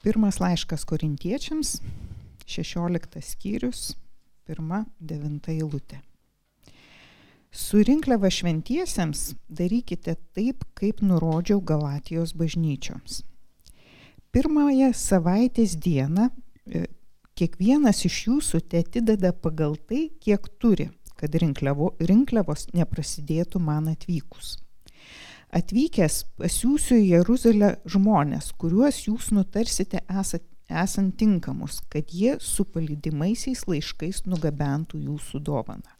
Pirmas laiškas korintiečiams, 16 skyrius, 1-9 eilutė. Surinkliava šventiesiems darykite taip, kaip nurodžiau Galatijos bažnyčioms. Pirmąją savaitės dieną e, kiekvienas iš jūsų te atideda pagal tai, kiek turi, kad rinkliavo, rinkliavos neprasidėtų man atvykus. Atvykęs pasiūsiu į Jeruzalę žmonės, kuriuos jūs nutarsite esat, esant tinkamus, kad jie su palydimaisiais laiškais nugabentų jūsų dovaną.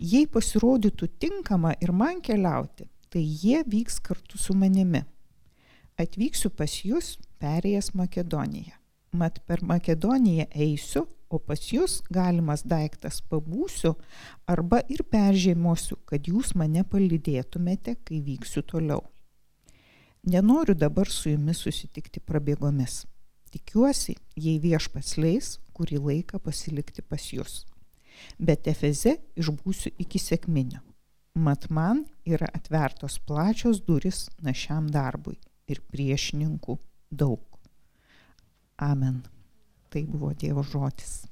Jei pasirodytų tinkama ir man keliauti, tai jie vyks kartu su manimi. Atvyksiu pas jūs perėjęs Makedoniją. Mat per Makedoniją eisiu, o pas jūs galimas daiktas pabūsiu arba ir peržiemosiu, kad jūs mane palydėtumėte, kai vyksiu toliau. Nenoriu dabar su jumis susitikti prabėgomis. Tikiuosi, jei viešpats leis, kurį laiką pasilikti pas jūs. Bet Efeze išbūsiu iki sėkminio. Mat man yra atvertos plačios duris našiam darbui ir priešininkų daug. Amen. Tai buvo Dievo žodis.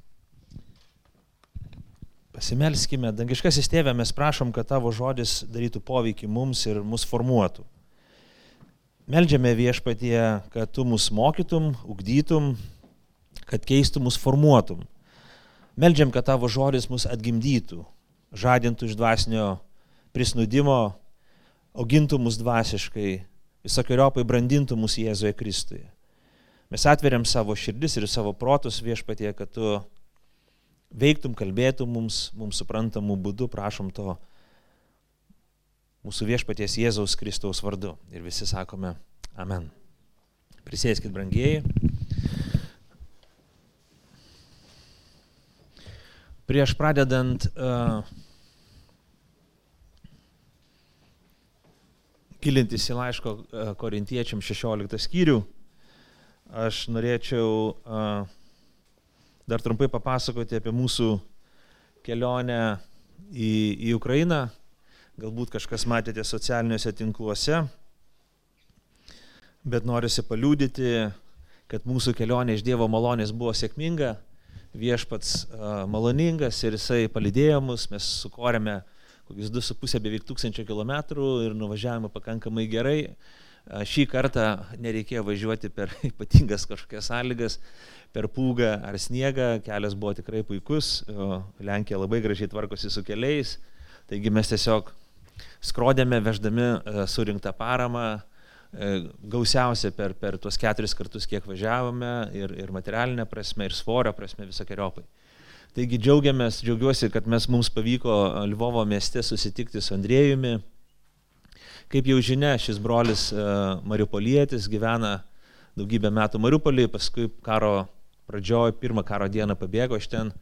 Pasimelskime, dangiškasis tėvė, mes prašom, kad tavo žodis darytų poveikį mums ir mus formuotų. Meldžiame viešpatie, kad tu mus mokytum, ugdytum, kad keistum mus formuotum. Meldžiam, kad tavo žodis mus atgimdytų, žadintų iš dvasinio prisnudimo, augintų mus dvasiškai, visokiojopai brandintų mus Jėzuje Kristuje. Mes atveriam savo širdis ir savo protus viešpatie, kad tu veiktum, kalbėtum mums, mums suprantamų būdų, prašom to mūsų viešpaties Jėzaus Kristaus vardu. Ir visi sakome Amen. Prisėskit, brangieji. Prieš pradedant uh, gilintis į laiško uh, korintiečiam 16 skyrių, aš norėčiau dar trumpai papasakoti apie mūsų kelionę į, į Ukrainą. Galbūt kažkas matėte socialiniuose tinkluose, bet norisi paliūdyti, kad mūsų kelionė iš Dievo malonės buvo sėkminga, viešpats maloningas ir jisai palydėjo mus, mes sukorėme kokius 2,5 beveik tūkstančio kilometrų ir nuvažiavome pakankamai gerai. Šį kartą nereikėjo važiuoti per ypatingas kažkokias sąlygas, per pūgą ar sniegą, kelias buvo tikrai puikus, Lenkija labai gražiai tvarkosi su keliais, taigi mes tiesiog skrodėme, veždami surinktą paramą, gausiausia per, per tuos keturis kartus, kiek važiavome ir, ir materialinė prasme, ir svorio prasme visokiojopai. Taigi džiaugiamės, džiaugiuosi, kad mes mums pavyko Lvovo mieste susitikti su Andrėjumi, Kaip jau žinia, šis brolis e, Mariupolietis gyvena daugybę metų Mariupolį, paskui karo pradžioj, pirmą karo dieną pabėgo iš ten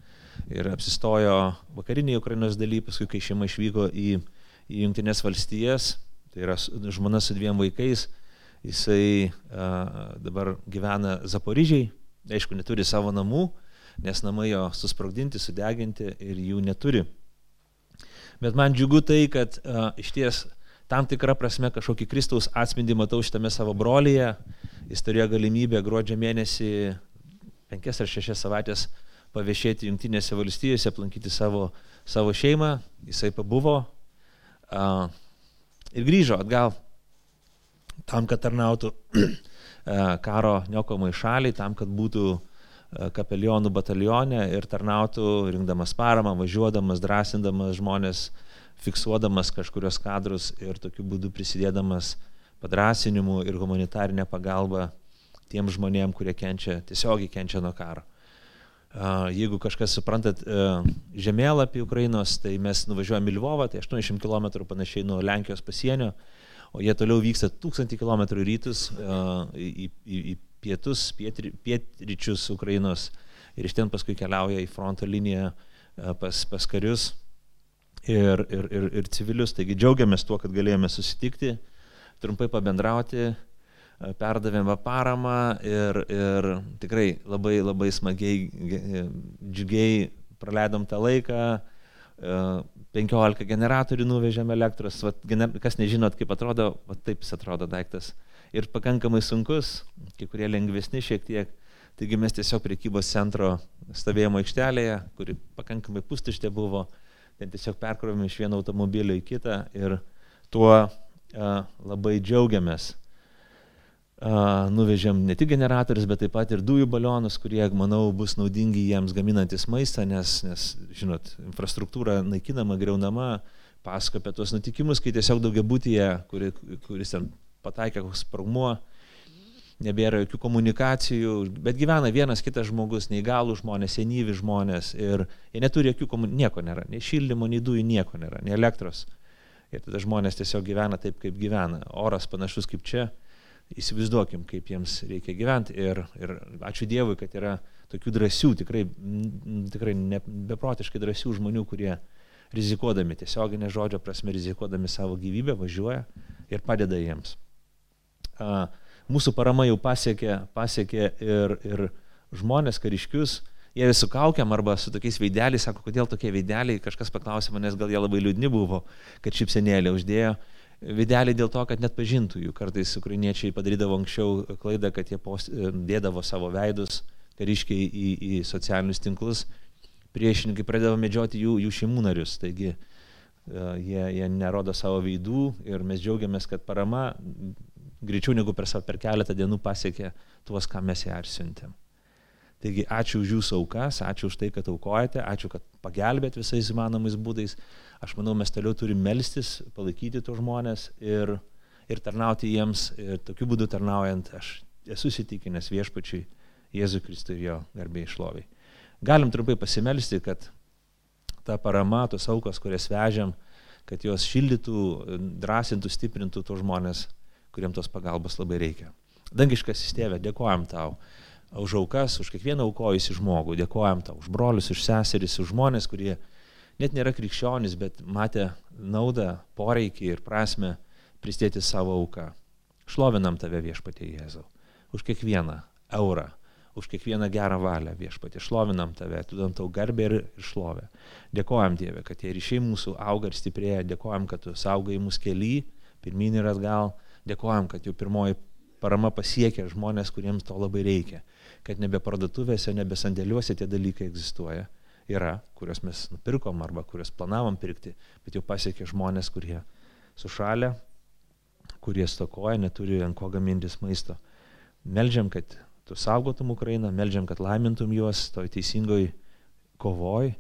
ir apsistojo vakarinėje Ukrainos dalyje, paskui kai šeima išvyko į, į Junktinės valstijas, tai yra žmona su dviem vaikais, jisai a, dabar gyvena Zaporižiai, aišku, neturi savo namų, nes namai jo susprogdinti, sudeginti ir jų neturi. Bet man džiugu tai, kad a, iš ties tam tikrą prasme kažkokį Kristaus atspindį matau šitame savo brolyje. Jis turėjo galimybę gruodžio mėnesį penkias ar šešias savaitės paviešėti Junktinėse valstijose, aplankyti savo, savo šeimą. Jisai pabuvo uh, ir grįžo atgal tam, kad tarnautų karo niokomai šaliai, tam, kad būtų kapelionų batalione ir tarnautų, rinkdamas paramą, važiuodamas, drąsindamas žmonės uh, fiksuodamas kažkurios kadrus ir tokiu būdu prisidėdamas padrasinimu ir humanitarinė pagalba tiem žmonėm, kurie kenčia, tiesiogiai kenčia nuo karo. Jeigu kažkas suprantat žemėlapį Ukrainos, tai mes nuvažiuojame į Lvovą, tai 80 km panašiai nuo Lenkijos pasienio, o jie toliau vyksta 1000 km rytus į, į, į pietus, pietri, pietryčius Ukrainos ir iš ten paskui keliauja į fronto liniją pas, pas karius ir, ir, ir, ir civilius. Taigi džiaugiamės tuo, kad galėjome susitikti, trumpai pabendrauti, e, perdavėme paramą ir, ir tikrai labai labai smagiai, džiugiai praleidom tą laiką. 15 e, generatorių nuvežėme elektros, vat, kas nežinot, kaip atrodo, vat taip jis atrodo daiktas. ir pakankamai sunkus, kai kurie lengvesni šiek tiek. Taigi mes tiesiog priekybos centro stovėjimo aikštelėje, kuri pakankamai pustuštė buvo, ten tiesiog perkrovėme iš vieno automobilio į kitą ir tuo a, labai džiaugiamės. A, nuvežėm ne tik generatorius, bet taip pat ir dujų balionus, kurie, manau, bus naudingi jiems gaminantis maistą, nes, nes žinot, infrastruktūra naikinama, greunama, pasako apie tuos nutikimus, kai tiesiog daugia būtyje, kuri, kuris ten pataikė koks sprogmuo, nebėra jokių komunikacijų, bet gyvena vienas kitas žmogus, neįgalų žmonės, senyvi žmonės ir jie neturi jokių komunikacijų, nieko nėra, nei šildymo, nei dujų, nieko nėra, nei elektros. Ir tada žmonės tiesiog gyvena taip, kaip gyvena. Oras panašus kaip čia, įsivaizduokim, kaip jiems reikia gyventi. Ir, ir ačiū Dievui, kad yra tokių drąsių, tikrai, tikrai ne, beprotiškai drąsių žmonių, kurie rizikuodami, tiesioginė žodžio prasme, rizikuodami savo gyvybę, važiuoja ir padeda jiems. A, mūsų parama jau pasiekė, pasiekė ir, ir žmonės, kariškius, jie su kaukiam arba su tokiais veideliais, sako, kodėl tokie veideliai, kažkas paklausė manęs, gal jie labai liūdni buvo, kad šipsenėlė uždėjo. Veideliai dėl to, kad net pažintų jų. Kartais ukrainiečiai padarydavo anksčiau klaidą, kad jie post, dėdavo savo veidus kariškiai į, į socialinius tinklus. Priešininkai pradėjo medžioti jų, jų šeimų narius. Taigi jie, jie nerodo savo veidų ir mes džiaugiamės, kad parama greičiau negu per, per keletą dienų pasiekė tuos, ką mes ją ir siuntėm. Taigi ačiū už jūsų aukas, ačiū už tai, kad aukojate, ačiū, kad pagelbėt visais įmanomais būdais. Aš manau, mes toliau turime melstis, palaikyti tos žmonės ir, ir tarnauti jiems. Ir tokiu būdu tarnaujant, aš esu įsitikinęs viešpačiui Jėzui Kristui ir jo garbėjai išloviai. Galim trumpai pasimelsti, kad ta parama, tos aukos, kurias vežiam, kad jos šildytų, drąsintų, stiprintų tos žmonės, kuriems tos pagalbos labai reikia. Dangiškas įstėvė, dėkojam tau už aukas, už kiekvieną aukojusi žmogų, dėkojam tau už brolius, už seseris, už žmonės, kurie net nėra krikščionys, bet matė naudą, poreikį ir prasme pristėti savo auką. Šlovinam tave viešpatie Jėzau. Už kiekvieną eurą, už kiekvieną gerą valią viešpatie. Šlovinam tave, atidam tau garbę ir, ir šlovę. Dėkojam Dieve, kad tie ryšiai mūsų auga ir stiprėja. Dėkojam, kad tu saugai mūsų keli, pirmin ir atgal. Dėkojam, kad jau pirmoji parama pasiekia žmonės, kuriems to labai reikia. Kad nebe parduotuvėse, nebe sandėliuose tie dalykai egzistuoja. Yra, kuriuos mes nupirkom arba kuriuos planavom pirkti, bet jau pasiekė žmonės, kurie sušalę, kurie stokoja, neturi ant ko gamintis maisto. Meldžiam, kad tu saugotum Ukrainą, meldžiam, kad laimintum juos toj teisingoj kovoj,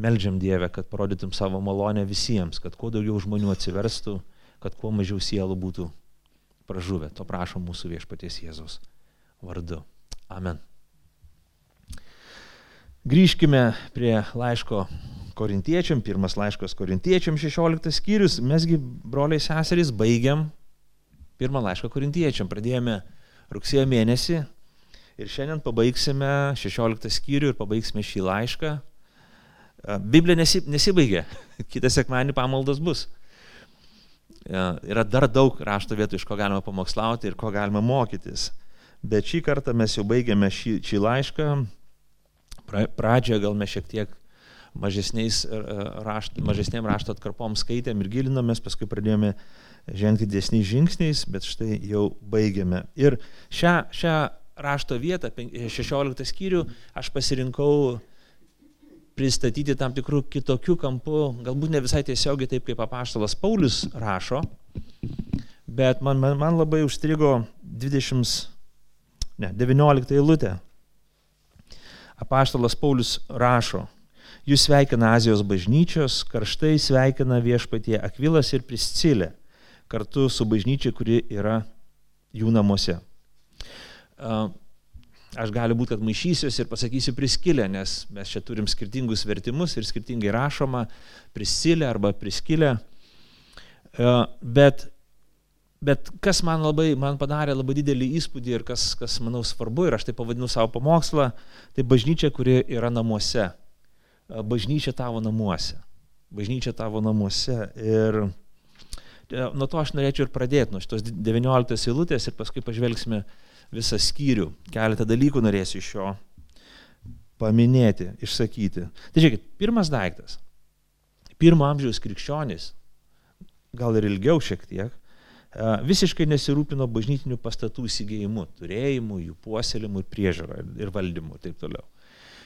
meldžiam Dievę, kad parodytum savo malonę visiems, kad kuo daugiau žmonių atsiverstų, kad kuo mažiau sielų būtų pražuvę. To prašom mūsų viešpaties Jėzaus vardu. Amen. Grįžkime prie laiško korintiečiam, pirmas laiškas korintiečiam, 16 skyrius. Mesgi, broliai seserys, baigiam pirmą laišką korintiečiam. Pradėjome rugsėjo mėnesį ir šiandien pabaigsime 16 skyrių ir pabaigsime šį laišką. Biblija nesibaigė, kitą sekmanį pamaldos bus. Yra dar daug rašto vietų, iš ko galima pamokslauti ir ko galima mokytis. Bet šį kartą mes jau baigėme šį, šį laišką. Pradžioje gal mes šiek tiek rašt, mažesnėm rašto atkarpom skaitėm ir gilinomės, paskui pradėjome žengti dėsniais žingsniais, bet štai jau baigėme. Ir šią, šią rašto vietą, 16 skyrių, aš pasirinkau pristatyti tam tikrų kitokių kampų, galbūt ne visai tiesiogiai taip, kaip apaštalas Paulius rašo, bet man, man, man labai užstrigo 20, ne, 19 eilutė. Apaštalas Paulius rašo, jūs sveikina Azijos bažnyčios, karštai sveikina viešpatie Akvilas ir Priscilė, kartu su bažnyčia, kuri yra jų namuose aš gali būti, kad maišysiuosi ir pasakysiu priskilę, nes mes čia turim skirtingus vertimus ir skirtingai rašoma prisilę arba priskilę. E, bet, bet kas man labai, man padarė labai didelį įspūdį ir kas, kas manau svarbu, ir aš tai pavadinu savo pamokslą, tai bažnyčia, kuri yra namuose. E, bažnyčia tavo namuose. Bažnyčia tavo namuose. Ir e, nuo to aš norėčiau ir pradėti, nuo šitos 19 eilutės ir paskui pažvelgsime visą skyrių. Keletą dalykų norėsiu iš jo paminėti, išsakyti. Tai žiūrėkit, pirmas daiktas. Pirmo amžiaus krikščionys, gal ir ilgiau šiek tiek, visiškai nesirūpino bažnytinių pastatų įsigijimu, turėjimu, jų puoselimu ir priežiūra ir valdymu ir taip toliau.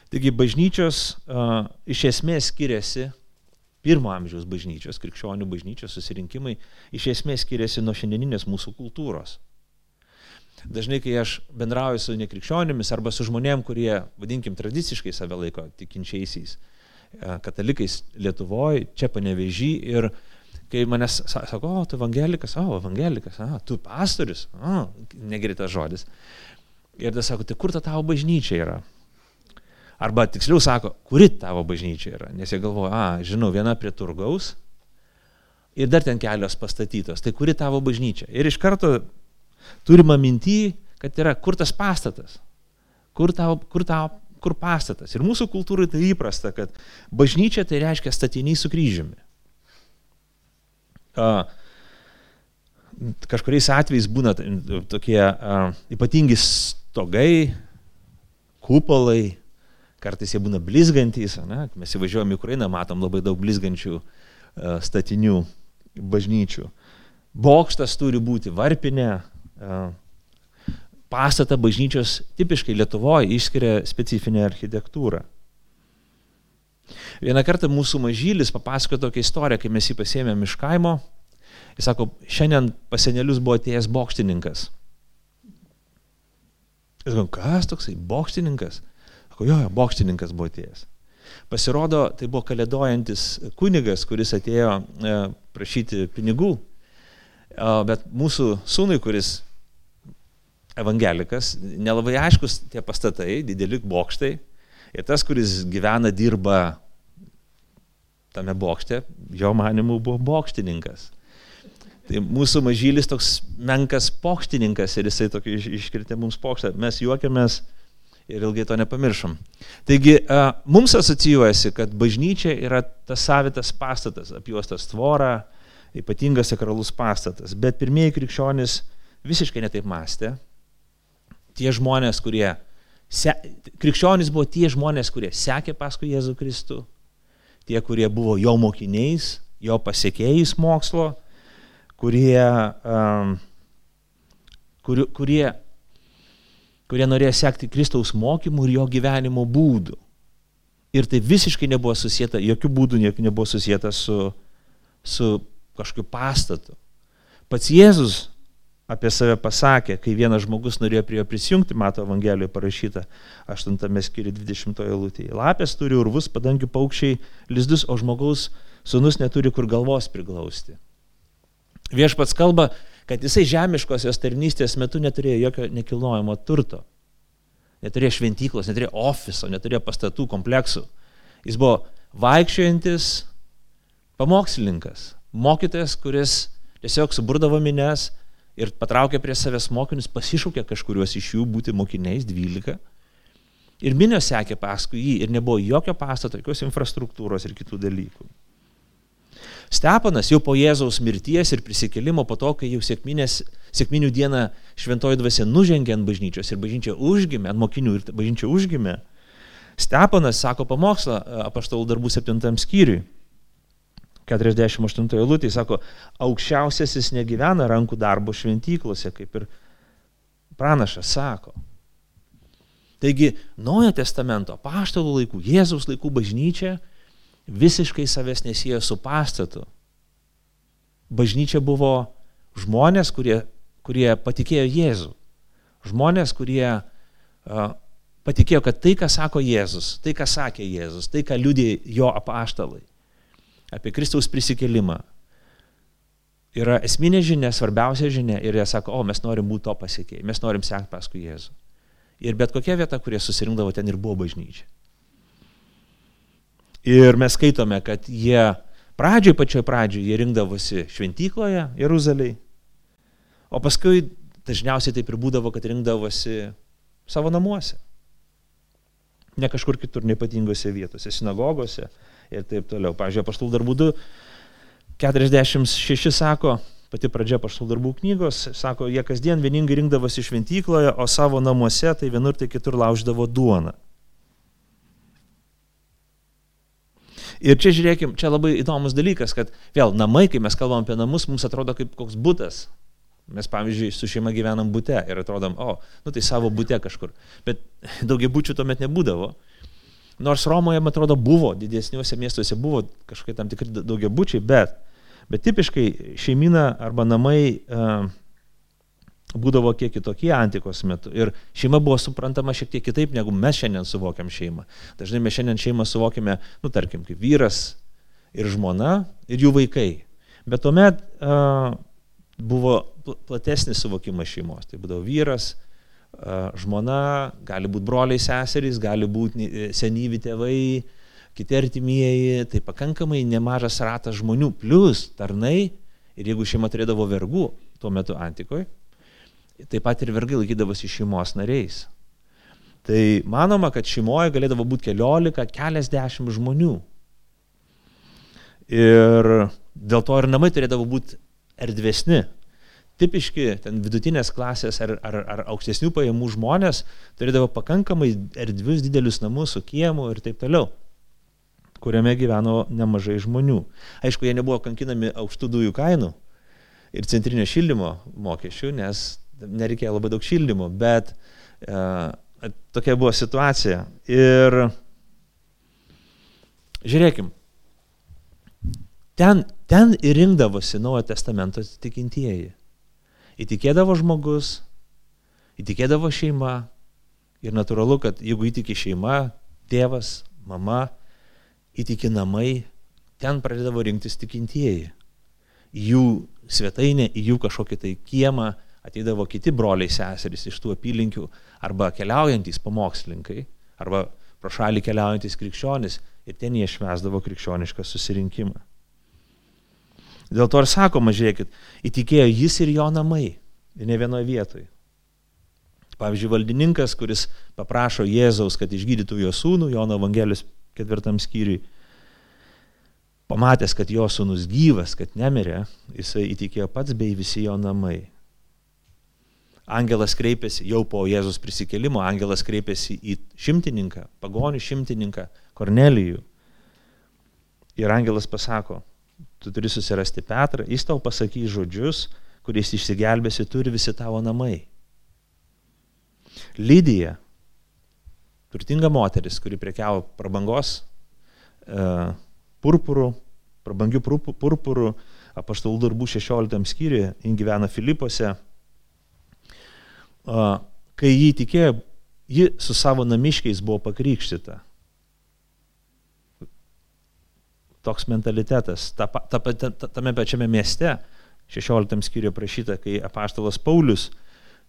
Taigi bažnyčios uh, iš esmės skiriasi, pirmo amžiaus bažnyčios, krikščionių bažnyčios susirinkimai iš esmės skiriasi nuo šiandieninės mūsų kultūros. Dažnai, kai aš bendrauju su nekrikščionimis arba su žmonėm, kurie, vadinkim, tradiciškai save laiko tikinčiaisiais, katalikais Lietuvoje, čia panevežį ir kai manęs sako, o, tu evangelikas, o, evangelikas, a, tu pastorius, o, negritas žodis. Ir tada sako, tai kur ta tavo bažnyčia yra? Arba tiksliau sako, kuri tavo bažnyčia yra? Nes jie galvoja, a, žinau, viena prie turgaus ir dar ten kelios pastatytos. Tai kuri tavo bažnyčia? Ir iš karto turima minty, kad yra kur tas pastatas? Kur tavo, kur tavo, kur pastatas? Ir mūsų kultūrai tai įprasta, kad bažnyčia tai reiškia statiniai su kryžiumi kažkuriais atvejais būna tokie a, ypatingi stogai, kupolai, kartais jie būna blizgantys, ne? mes įvažiuojame į Ukrainą, matom labai daug blizgančių a, statinių bažnyčių. Bokštas turi būti varpinė, a, pastatą bažnyčios tipiškai Lietuvoje išskiria specifinė architektūra. Vieną kartą mūsų mažylis papasakojo tokią istoriją, kai mes jį pasėmėm iš kaimo. Jis sako, šiandien pasenelius buvo atėjęs bokštininkas. Jis sako, kas toksai bokštininkas? Sako, jo, jo, bokštininkas buvo atėjęs. Pasirodo, tai buvo kalėdojantis kunigas, kuris atėjo e, prašyti pinigų, e, bet mūsų sūnui, kuris evangelikas, nelabai aiškus tie pastatai, dideli bokštai, Ir tas, kuris gyvena, dirba tame bokšte, jo manimu buvo bokštininkas. Tai mūsų mažylis toks menkas pokštininkas ir jisai tokį iškritė mums pokštą. Mes juokiamės ir ilgai to nepamiršom. Taigi, mums asocijuojasi, kad bažnyčia yra tas savitas pastatas, apjuostas tvora, ypatingas sakralus pastatas. Bet pirmieji krikščionys visiškai netaip mąstė. Tie žmonės, kurie Se, krikščionys buvo tie žmonės, kurie sekė paskui Jėzų Kristų, tie, kurie buvo jo mokiniais, jo pasiekėjais mokslo, kurie, um, kur, kurie, kurie norėjo sekti Kristaus mokymų ir jo gyvenimo būdų. Ir tai visiškai nebuvo susijęta, jokių būdų nebuvo susijęta su, su kažkokiu pastatu. Pats Jėzus apie save pasakė, kai vienas žmogus norėjo prie jo prisijungti, mato Evangelijoje parašyta 8 skyriui 20 eilutėje. Lapės turi urvus, padangių paukščiai lizdus, o žmogaus sunus neturi kur galvos priglausti. Viešpats kalba, kad jisai žemiškosios tarnystės metu neturėjo jokio nekilnojamo turto. Neturėjo šventyklos, neturėjo ofiso, neturėjo pastatų kompleksų. Jis buvo vaikščiojantis pamokslininkas, mokytojas, kuris tiesiog suburdavo mines, ir patraukė prie savęs mokinius, pasišaukė kažkuriuos iš jų būti mokiniais, 12. Ir minios sekė paskui jį ir nebuvo jokio pastato, jokios infrastruktūros ir kitų dalykų. Stepanas jau po Jėzaus mirties ir prisikėlimo, po to, kai jau sėkminių dieną šventoji dvasia nužengė ant bažnyčios ir bažnyčia užgimė, ant mokinių ir bažnyčia užgimė, Stepanas sako pamokslą apaštalų darbų 7 skyriui. 48 eilutė, sako, aukščiausiasis negyvena rankų darbo šventyklose, kaip ir pranašas sako. Taigi, Naujo testamento, paštalų laikų, Jėzaus laikų bažnyčia visiškai savęs nesieja su pastatu. Bažnyčia buvo žmonės, kurie, kurie patikėjo Jėzų. Žmonės, kurie uh, patikėjo, kad tai, ką sako Jėzus, tai, ką sakė Jėzus, tai, ką liudė jo apaštalai, apie Kristaus prisikėlimą. Yra esminė žinia, svarbiausia žinia ir jie sako, o mes norim būti to pasiekėjai, mes norim sekti paskui Jėzų. Ir bet kokia vieta, kurie susirinkdavo, ten ir buvo bažnyčia. Ir mes skaitome, kad jie pradžioj, pačioj pradžioj, jie rinkdavosi šventykloje Jeruzalėje, o paskui dažniausiai taip ir būdavo, kad rinkdavosi savo namuose. Ne kažkur kitur, neypatingose vietose, sinagogose, ir taip toliau. Pavyzdžiui, paštų darbų 2, 46 sako, pati pradžia paštų darbų knygos, sako, jie kasdien vieningai rinkdavosi šventykloje, o savo namuose tai vienur tai kitur lauždavo duoną. Ir čia žiūrėkim, čia labai įdomus dalykas, kad vėl namai, kai mes kalbam apie namus, mums atrodo kaip koks būtas, Mes, pavyzdžiui, su šeima gyvenam būte ir atrodom, o, nu tai savo būte kažkur. Bet daugiabučių tuomet nebūdavo. Nors Romoje, man atrodo, buvo, didesniuose miestuose buvo kažkokie tam tikri daugiabučiai, bet, bet tipiškai šeimina arba namai uh, būdavo kiek kitokie antikos metu. Ir šeima buvo suprantama šiek tiek kitaip, negu mes šiandien suvokiam šeimą. Dažnai mes šiandien šeimą suvokiame, nu tarkim, kaip vyras ir žmona ir jų vaikai. Bet tuomet uh, buvo platesnis suvokimas šeimos. Tai būdavo vyras, žmona, gali būti broliai seserys, gali būti e, senyvi tėvai, kiti artimieji, tai pakankamai nemažas ratas žmonių, plus tarnai, ir jeigu šeima turėdavo vergų tuo metu antikoje, taip pat ir vergai laikydavosi šeimos nariais. Tai manoma, kad šeimoje galėdavo būti keliolika, keliasdešimt žmonių. Ir dėl to ir namai turėdavo būti erdvesni, tipiški ten vidutinės klasės ar, ar, ar aukštesnių pajamų žmonės turėdavo pakankamai erdvius didelius namus su kiemu ir taip toliau kuriame gyveno nemažai žmonių. Aišku, jie nebuvo kankinami aukštų dujų kainų ir centrinio šildymo mokesčių, nes nereikėjo labai daug šildymo, bet e, tokia buvo situacija. Ir žiūrėkim, ten, ten ir rinkdavosi Naujo testamento tikintieji. Įtikėdavo žmogus, įtikėdavo šeima ir natūralu, kad jeigu įtiki šeima, tėvas, mama, įtiki namai, ten pradėdavo rinktis tikintieji. Jų svetainę, į jų kažkokį tai kiemą ateidavo kiti broliai seserys iš tų apylinkių arba keliaujantys pamokslininkai arba pro šalį keliaujantis krikščionis ir ten jie švesdavo krikščionišką susirinkimą. Dėl to ir sakoma, žiūrėkit, įtikėjo jis ir jo namai. Ir ne vienoje vietoje. Pavyzdžiui, valdininkas, kuris paprašo Jėzaus, kad išgydytų jo sūnų, Jono Evangelijos ketvirtam skyriui, pamatęs, kad jo sūnus gyvas, kad nemirė, jisai įtikėjo pats bei visi jo namai. Angelas kreipėsi, jau po Jėzus prisikelimo, angelas kreipėsi į šimtininką, pagonių šimtininką, Kornelijų. Ir angelas pasako, tu turi susirasti Petrą, jis tau pasakys žodžius, kuriais išsigelbėsi, turi visi tavo namai. Lydija, turtinga moteris, kuri prekiavo prabangos e, purpurų, prabangių purpurų, apaštalų darbų 16 skyriuje, jin gyvena Filipuose. E, kai jį tikėjo, ji su savo namiškiais buvo pakrikštyta. Toks mentalitetas. Ta, ta, ta, tame pačiame mieste, 16 skyriuje prašyta, kai apaštalas Paulius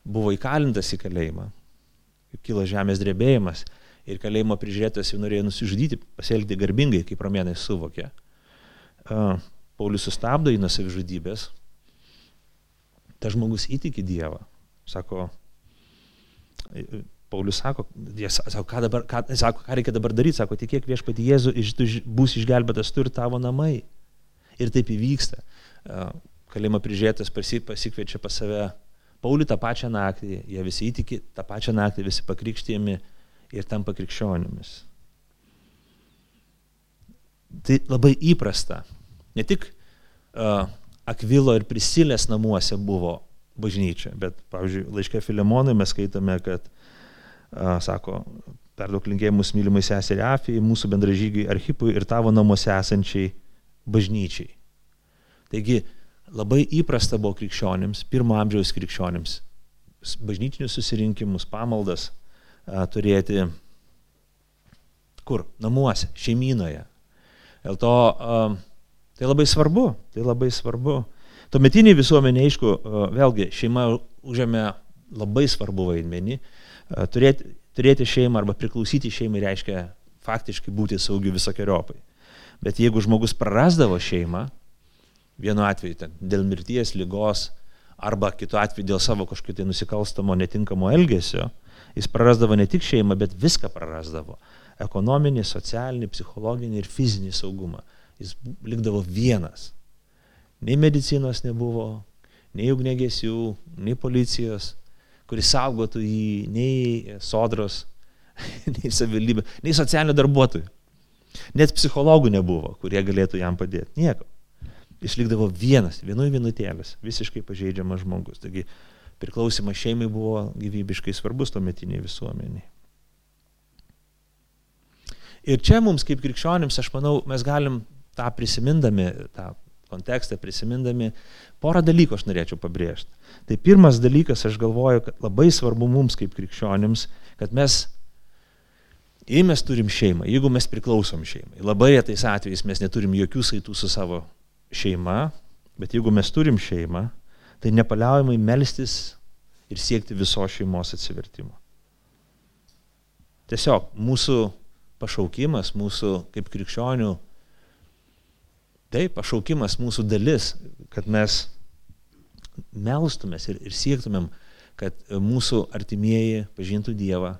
buvo įkalintas į kalėjimą, kilo žemės drebėjimas ir kalėjimo prižiūrėtojas jau norėjo nusižudyti, pasielgti garbingai, kaip romėnai suvokė. Paulius sustabdo į nusižudybės, tas žmogus įtiki Dievą, sako, Paulius sako, jie sako, ką, dabar, ką, sako, ką reikia dabar daryti, sako, tikėk viešpati Jėzų, tu bus išgelbėtas tu ir tavo namai. Ir taip įvyksta. Kalėjimo prižiūrėtas pasikviečia pas save Paulių tą pačią naktį, jie visi įtiki, tą pačią naktį visi pakrikštėjami ir tampa krikščionimis. Tai labai įprasta. Ne tik uh, Akvilo ir Prisilės namuose buvo bažnyčia, bet, pavyzdžiui, laiškė Filemonui mes skaitome, kad sako, perduok linkėjimus mylimai seseriai Afijai, mūsų bendražygiai Archipui ir tavo namuose esančiai bažnyčiai. Taigi labai įprasta buvo krikščionims, pirmo amžiaus krikščionims, bažnytinius susirinkimus, pamaldas a, turėti kur? Namuose, šeimynoje. Dėl to a, tai labai svarbu, tai labai svarbu. Tuometiniai visuomenė, aišku, vėlgi šeima užėmė labai svarbu vaidmenį, Turėti, turėti šeimą arba priklausyti šeimai reiškia faktiškai būti saugiu visokiojopai. Bet jeigu žmogus prarasdavo šeimą, vienu atveju ten, dėl mirties, lygos arba kitu atveju dėl savo kažkokio tai nusikalstamo netinkamo elgesio, jis prarasdavo ne tik šeimą, bet viską prarasdavo. Ekonominį, socialinį, psichologinį ir fizinį saugumą. Jis likdavo vienas. Nei medicinos nebuvo, nei ugnegesių, nei policijos, kuris saugotų jį nei sodros, nei savivaldybė, nei socialinių darbuotojų. Net psichologų nebuvo, kurie galėtų jam padėti. Nieko. išlikdavo vienas, vienui vienutėlis, visiškai pažeidžiamas žmogus. Taigi priklausimas šeimai buvo gyvybiškai svarbus tuometiniai visuomeniai. Ir čia mums kaip krikščionims, aš manau, mes galim tą prisimindami, tą kontekstą prisimindami, porą dalykų aš norėčiau pabrėžti. Tai pirmas dalykas, aš galvoju, kad labai svarbu mums kaip krikščionims, kad mes, jei mes turim šeimą, jeigu mes priklausom šeimai, labai retais atvejais mes neturim jokių saitų su savo šeima, bet jeigu mes turim šeimą, tai nepaliaujamai melstis ir siekti viso šeimos atsivertimo. Tiesiog mūsų pašaukimas, mūsų kaip krikščionių Taip, pašaukimas mūsų dalis, kad mes melstumės ir, ir siektumėm, kad mūsų artimieji pažintų Dievą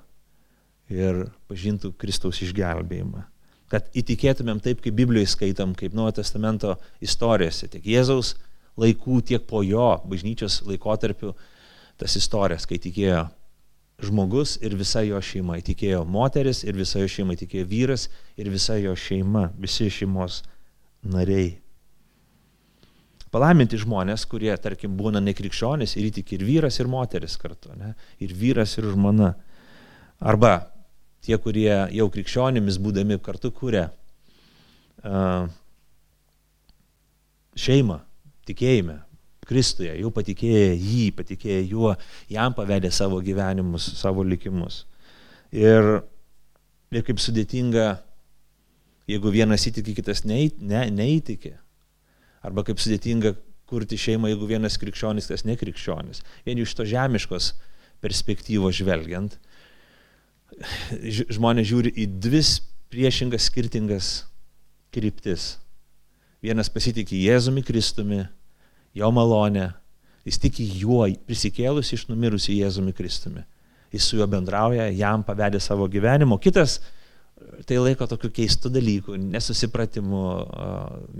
ir pažintų Kristaus išgelbėjimą. Kad įtikėtumėm taip, kaip Biblijoje skaitam, kaip Nuojo testamento istorijose, tiek Jėzaus laikų, tiek po jo bažnyčios laikotarpiu tas istorijas, kai tikėjo žmogus ir visa jo šeima, įtikėjo moteris ir visa jo šeima, įtikėjo vyras ir visa jo šeima, visi šeimos nariai. Palaiminti žmonės, kurie, tarkim, būna nekrikščionys ir įtik ir vyras, ir moteris kartu, ne? ir vyras, ir žmona. Arba tie, kurie jau krikščionimis būdami kartu kūrė uh, šeimą, tikėjime, Kristuje, jau patikėję jį, patikėję juo, jam pavedė savo gyvenimus, savo likimus. Ir, ir kaip sudėtinga jeigu vienas įtikė, kitas neįtikė. Ne, neįtikė. Arba kaip sudėtinga kurti šeimą, jeigu vienas krikščionis, kitas nekrikščionis. Vien iš to žemiškos perspektyvos žvelgiant, žmonės žiūri į dvi priešingas skirtingas kryptis. Vienas pasitikė Jėzumi Kristumi, jo malonę, jis tiki juo prisikėlus iš numirusi Jėzumi Kristumi. Jis su juo bendrauja, jam pavedė savo gyvenimo. Kitas tai laiko tokiu keistu dalyku, nesusipratimu,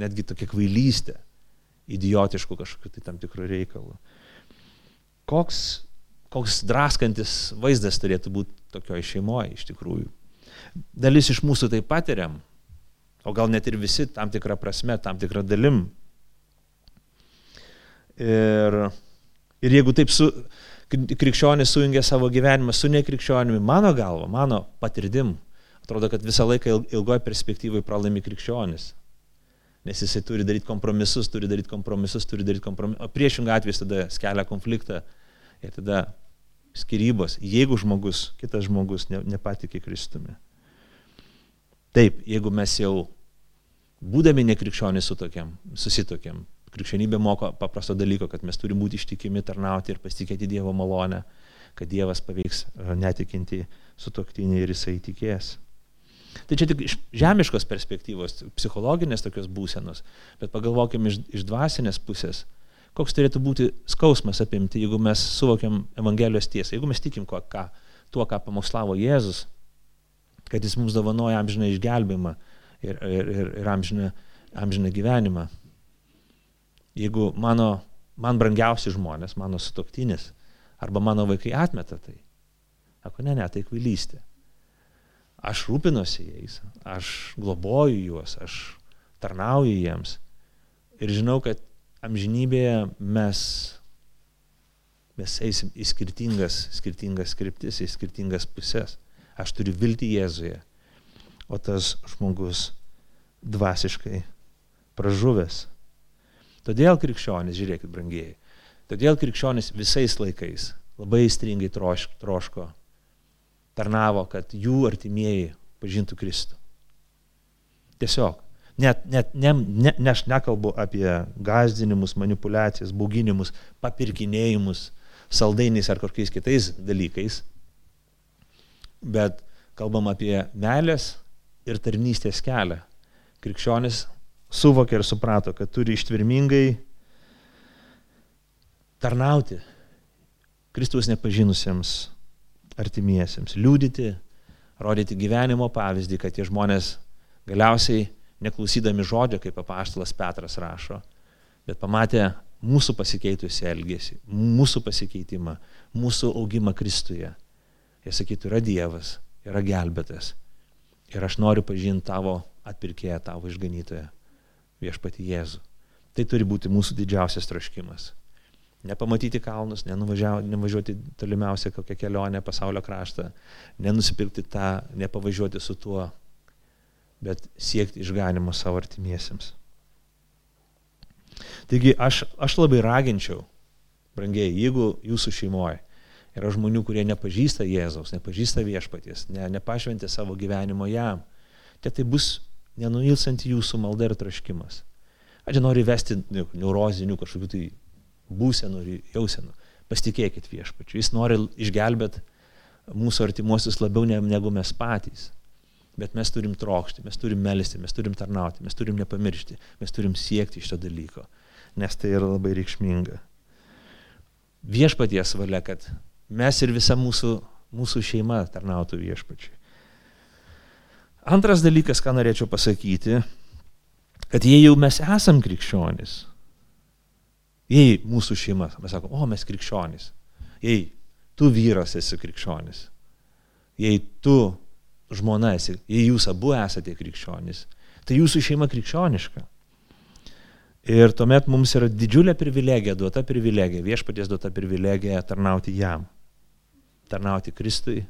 netgi tokia kvailystė, idiotiškų kažkokiu tai tam tikrų reikalų. Koks, koks draskantis vaizdas turėtų būti tokioje šeimoje iš tikrųjų. Dalis iš mūsų tai patiriam, o gal net ir visi tam tikrą prasme, tam tikrą dalim. Ir, ir jeigu taip su, krikščionis sujungia savo gyvenimą su nekrikščionimi, mano galva, mano patirdim, atrodo, kad visą laiką ilgoje perspektyvoje pralaimi krikščionis. Nes jisai turi daryti kompromisus, turi daryti kompromisus, turi daryti kompromisus. O priešingą atveju tada skelia konfliktą ir tada skirybos, jeigu žmogus, kitas žmogus ne, nepatikė Kristumi. Taip, jeigu mes jau būdami nekrikščionys sutokiam, susitokiam, krikščionybė moko paprasto dalyko, kad mes turime būti ištikimi, tarnauti ir pasitikėti Dievo malonę, kad Dievas paveiks e, netikinti sutoktinį ir jisai tikės. Tai čia tik iš žemiškos perspektyvos, psichologinės tokios būsenos, bet pagalvokime iš, iš dvasinės pusės, koks turėtų būti skausmas apimti, jeigu mes suvokiam Evangelijos tiesą, jeigu mes tikim kuo, ką, tuo, ką pamokslavo Jėzus, kad jis mums dovanoja amžiną išgelbimą ir, ir, ir, ir amžiną, amžiną gyvenimą. Jeigu mano, man brangiausi žmonės, mano sutoktinis arba mano vaikai atmeta tai, sako, ne, ne, tai kvailystė Aš rūpinuosi jais, aš globoju juos, aš tarnauju jiems. Ir žinau, kad amžinybėje mes, mes eisim į skirtingas, skirtingas skriptis, į skirtingas pusės. Aš turiu vilti Jėzuje, o tas žmogus dvasiškai pražuvęs. Todėl krikščionis, žiūrėkit, brangieji, todėl krikščionis visais laikais labai įstringai troško tarnavo, kad jų artimieji pažintų Kristų. Tiesiog. Net, net ne, ne, ne aš nekalbu apie gazdinimus, manipulacijas, bauginimus, papirkinėjimus, saldainiais ar kokiais kitais dalykais, bet kalbam apie meilės ir tarnystės kelią. Krikščionis suvokė ir suprato, kad turi ištvirmingai tarnauti Kristus nepažinusiems artimiesiems, liūdyti, rodyti gyvenimo pavyzdį, kad tie žmonės galiausiai neklausydami žodžio, kaip apaštalas Petras rašo, bet pamatė mūsų pasikeitusi elgesį, mūsų pasikeitimą, mūsų augimą Kristuje. Jie sakytų, yra Dievas, yra gelbėtas. Ir aš noriu pažinti tavo atpirkėją, tavo išganytoją, viešpati Jėzų. Tai turi būti mūsų didžiausias troškimas. Nepamatyti kalnus, nenuvažiuoti tolimiausią kokią kelionę pasaulio kraštą, nenusipirkti tą, nepavažiuoti su tuo, bet siekti išganimo savo artimiesiems. Taigi aš, aš labai raginčiau, brangiai, jeigu jūsų šeimoje yra žmonių, kurie nepažįsta Jėzaus, nepažįsta viešpaties, ne, nepašventė savo gyvenimo jam, tai tai bus nenuilsanti jūsų malda ir traškimas. Aš noriu vesti neurozinių kažkokių tai būsenų ir jausenų. Pasitikėkit viešpačiu. Jis nori išgelbėti mūsų artimuosius labiau negu mes patys. Bet mes turim trokšti, mes turim melisti, mes turim tarnauti, mes turim nepamiršti, mes turim siekti šito dalyko, nes tai yra labai reikšminga. Viešpaties valia, kad mes ir visa mūsų, mūsų šeima tarnautų viešpačiui. Antras dalykas, ką norėčiau pasakyti, kad jei jau mes esam krikščionis, jei mūsų šeima, mes sakom, o mes krikščionis, jei tu vyras esi krikščionis, jei tu žmona esi, jei jūs abu esate krikščionis, tai jūsų šeima krikščioniška. Ir tuomet mums yra didžiulė privilegija, duota privilegija, viešpaties duota privilegija tarnauti jam, tarnauti Kristui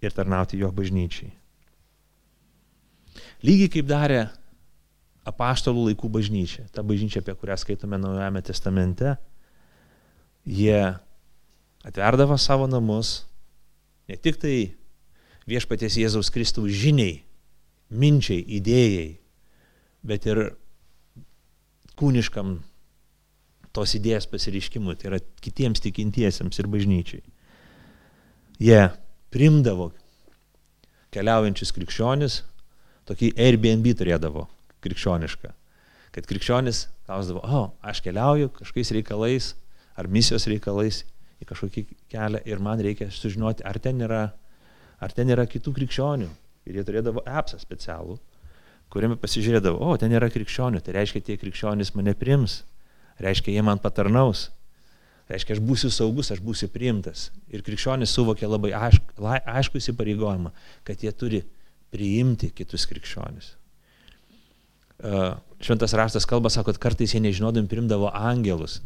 ir tarnauti jo bažnyčiai. Lygiai kaip darė apaštalų laikų bažnyčia, ta bažnyčia, apie kurią skaitome Naujame testamente, jie atverdavo savo namus ne tik tai viešpaties Jėzaus Kristaus žiniai, minčiai, idėjai, bet ir kūniškam tos idėjas pasireiškimui, tai yra kitiems tikintiesiems ir bažnyčiai. Jie primdavo keliaujančius krikščionis, tokį Airbnb turėdavo krikščionišką, kad krikščionis klausdavo, o, aš keliauju kažkokiais reikalais ar misijos reikalais į kažkokį kelią ir man reikia sužinoti, ar ten yra ar ten yra kitų krikščionių. Ir jie turėdavo appsą specialų, kuriame pasižiūrėdavo, o, ten yra krikščionių, tai reiškia, tie krikščionys mane prims, reiškia, jie man patarnaus, reiškia, aš būsiu saugus, aš būsiu priimtas. Ir krikščionys suvokė labai aišku, aišku įsipareigojimą, kad jie turi priimti kitus krikščionis. Šventas raštas kalba, sako, kad kartais jie nežinodami primdavo angelus.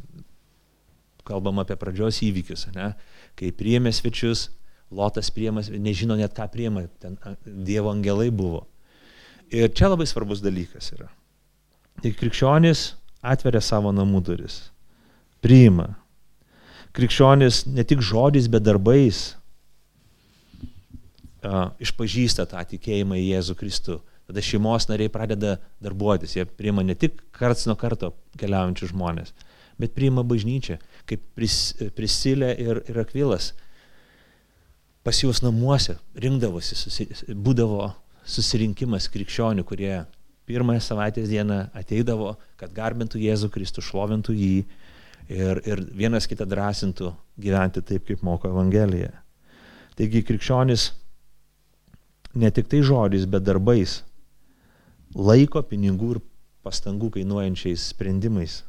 Kalbam apie pradžios įvykius, ne? kai priėmė svečius, Lotas priemas, nežino net ką priema, ten Dievo angelai buvo. Ir čia labai svarbus dalykas yra. Tai krikščionis atveria savo namų duris, priima. Krikščionis ne tik žodžiais, bet darbais išpažįsta tą tikėjimą į Jėzų Kristų. Tada šeimos nariai pradeda darbuotis, jie priima ne tik karts nuo karto keliaujančius žmonės, bet priima bažnyčią, kaip pris, Prisilė ir, ir Akvilas pas juos namuose rinkdavosi, susi, būdavo susirinkimas krikščionių, kurie pirmąją savaitės dieną ateidavo, kad garbintų Jėzų Kristų, šlovintų jį ir, ir vienas kitą drąsintų gyventi taip, kaip moko Evangelija. Taigi krikščionis ne tik tai žodžiais, bet darbais, laiko, pinigų ir pastangų kainuojančiais sprendimais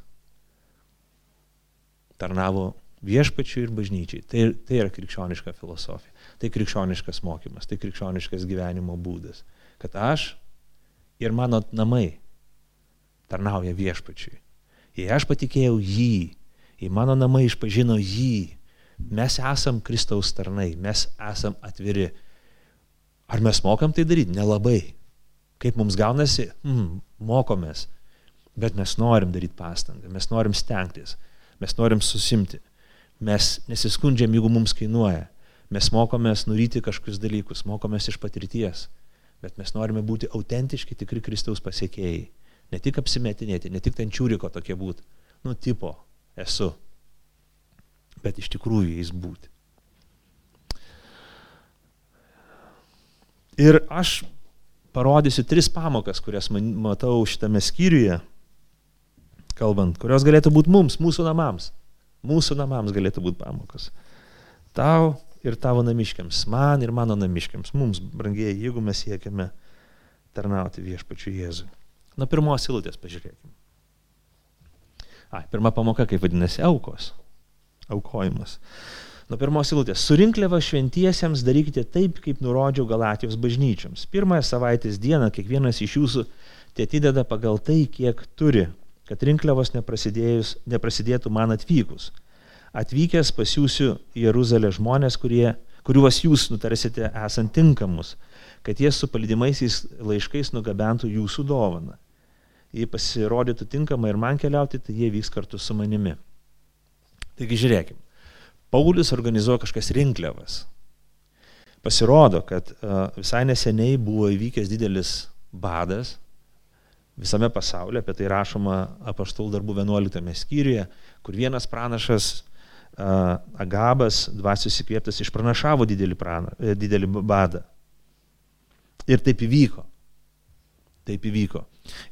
tarnavo viešpačiui ir bažnyčiai. Tai, tai yra krikščioniška filosofija. Tai krikščioniškas mokymas, tai krikščioniškas gyvenimo būdas. Kad aš ir mano namai tarnauja viešpačiui. Jei aš patikėjau jį, jei mano namai išpažino jį, mes esam Kristaus tarnai, mes esam atviri. Ar mes mokam tai daryti? Nelabai. Kaip mums gaunasi? Hmm, mokomės. Bet mes norim daryti pastangą, mes norim stengtis, mes norim susimti. Mes nesiskundžiam, jeigu mums kainuoja. Mes mokomės nuryti kažkokius dalykus, mokomės iš patirties, bet mes norime būti autentiški, tikri Kristaus pasiekėjai. Ne tik apsimetinėti, ne tik ten čiūriko tokie būti. Nu, tipo, esu. Bet iš tikrųjų jais būti. Ir aš parodysiu tris pamokas, kurias man, matau šitame skyriuje, kalbant, kurios galėtų būti mums, mūsų namams. Mūsų namams galėtų būti pamokos. Tau ir tavo namiškiams, man ir mano namiškiams, mums, brangiai, jeigu mes siekiame tarnauti viešpačiu Jėzui. Nuo pirmos silutės pažiūrėkime. Ai, pirma pamoka, kaip vadinasi, aukos. Aukojimas. Nuo pirmos silutės. Surinkliavą šventiesiems darykite taip, kaip nurodžiau Galatijos bažnyčiams. Pirmąją savaitės dieną kiekvienas iš jūsų te atideda pagal tai, kiek turi, kad rinkliavos neprasidėtų man atvykus. Atvykęs pasiūsiu į Jeruzalę žmonės, kurie, kuriuos jūs nutarsite esant tinkamus, kad jie su palidimaisiais laiškais nugabentų jūsų dovaną. Jei pasirodytų tinkama ir man keliauti, tai jie vyks kartu su manimi. Taigi žiūrėkime. Paulius organizuoja kažkas rinkliavas. Pasirodo, kad visai neseniai buvo įvykęs didelis badas visame pasaulyje, apie tai rašoma apaštalų darbų 11 skyriuje, kur vienas pranašas Agabas, dvasios įkvėptas, išpranašavo didelį, prana, e, didelį badą. Ir taip įvyko. Taip įvyko.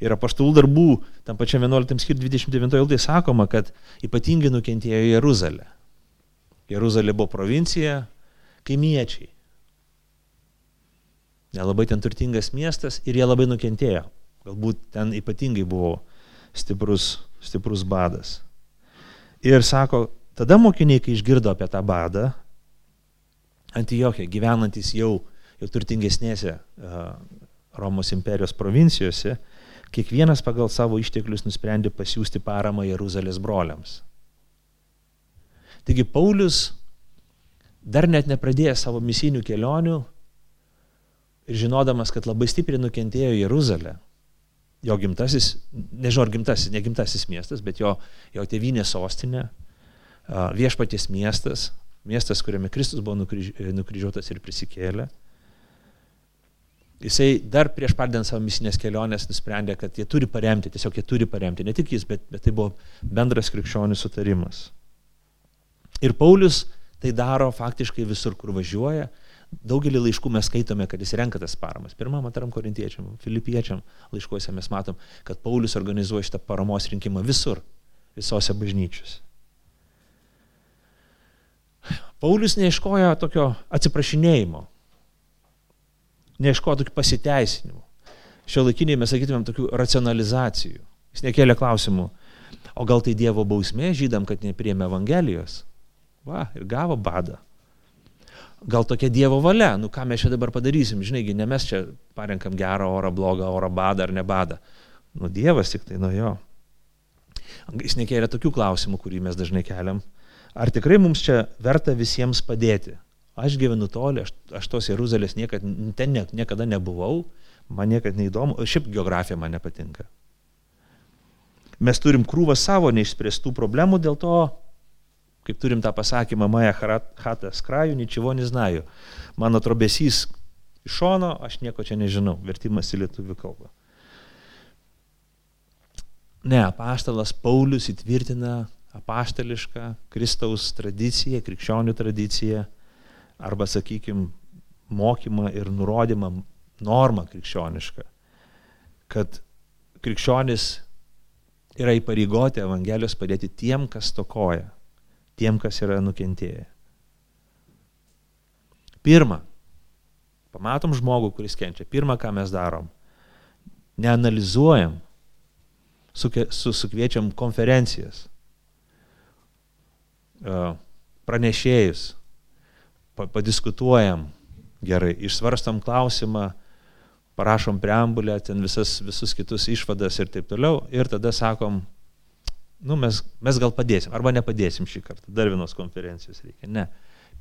Ir apaštalų darbų, tam pačiam 11 skir 29 eilutė sakoma, kad ypatingai nukentėjo Jeruzalė. Jeruzalė buvo provincija, kaimiečiai. Nelabai ten turtingas miestas ir jie labai nukentėjo. Galbūt ten ypatingai buvo stiprus, stiprus badas. Ir sako, tada mokiniai, kai išgirdo apie tą badą, Antiochė, gyvenantis jau, jau turtingesnėse uh, Romos imperijos provincijose, kiekvienas pagal savo išteklius nusprendė pasiūsti paramą Jeruzalės broliams. Taigi Paulius dar net nepradėjęs savo misinių kelionių ir žinodamas, kad labai stipriai nukentėjo Jeruzalė, jo gimtasis, nežinau ar gimtasis, ne gimtasis miestas, bet jo, jo tėvynė sostinė, viešpaties miestas, miestas, kuriame Kristus buvo nukryž, nukryžiuotas ir prisikėlė. Jisai dar prieš pradedant savo misinės kelionės nusprendė, kad jie turi paremti, tiesiog jie turi paremti, ne tik jis, bet, bet tai buvo bendras krikščionių sutarimas. Ir Paulius tai daro faktiškai visur, kur važiuoja, Daugelį laiškų mes skaitome, kad jis renka tas paramas. Pirmam, antram korintiečiam, filipiečiam laiškuose mes matom, kad Paulius organizuoja šitą paramos rinkimą visur, visose bažnyčiose. Paulius neieškoja tokio atsiprašinėjimo, neieškoja tokių pasiteisinimų. Šio laikiniai mes sakytumėm tokių racionalizacijų. Jis nekėlė klausimų, o gal tai Dievo bausmė žydam, kad nepriemė Evangelijos? Va, ir gavo badą gal tokia Dievo valia, nu ką mes čia dabar padarysim, žinai, ne mes čia parenkam gerą orą, blogą orą, badą ar ne badą. Nu Dievas tik tai nuo jo. Jis nekėlė tokių klausimų, kurį mes dažnai keliam. Ar tikrai mums čia verta visiems padėti? Aš gyvenu toli, aš, aš tos Jeruzalės niekad, ten ne, niekada nebuvau, man niekad neįdomu, šiaip geografija man nepatinka. Mes turim krūvą savo neišspręstų problemų, dėl to Kaip turim tą pasakymą, Maja Hatas krajų, ničivo neznaju. Mano trobesys iš šono, aš nieko čia nežinau. Vertimas į lietuvių kalbą. Ne, apaštalas Paulius įtvirtina apaštališką Kristaus tradiciją, krikščionių tradiciją, arba, sakykime, mokymą ir nurodymą, normą krikščionišką, kad krikščionis yra įpareigoti Evangelijos padėti tiem, kas tokoja tiem, kas yra nukentėję. Pirma, pamatom žmogų, kuris kenčia. Pirma, ką mes darom, neanalizuojam, su, sukviečiam konferencijas, pranešėjus, padiskutuojam gerai, išsvarstam klausimą, parašom preambulę, ten visas, visus kitus išvadas ir taip toliau, ir tada sakom, nu, mes, mes gal padėsim, arba nepadėsim šį kartą, dar vienos konferencijos reikia. Ne.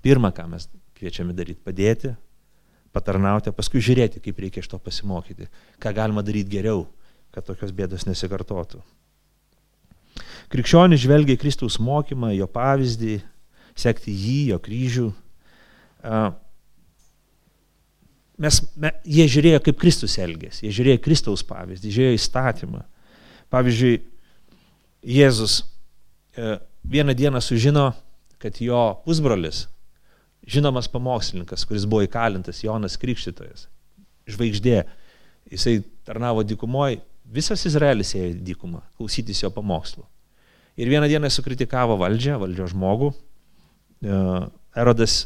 Pirma, ką mes kviečiame daryti, padėti, patarnauti, paskui žiūrėti, kaip reikia iš to pasimokyti, ką galima daryti geriau, kad tokios bėdos nesikartotų. Krikščionis žvelgia į Kristaus mokymą, jo pavyzdį, sekti jį, jo kryžių. Mes, me, jie žiūrėjo, kaip Kristus elgėsi, jie žiūrėjo Kristaus pavyzdį, žiūrėjo įstatymą. Pavyzdžiui, Jėzus e, vieną dieną sužino, kad jo pusbrolis, žinomas pamokslininkas, kuris buvo įkalintas, Jonas Krikštytojas, žvaigždė, jisai tarnavo dykumoje, visas Izraelis ėjo į dykumą, klausytis jo pamokslų. Ir vieną dieną sukritikavo valdžią, valdžio žmogų. E, Erodas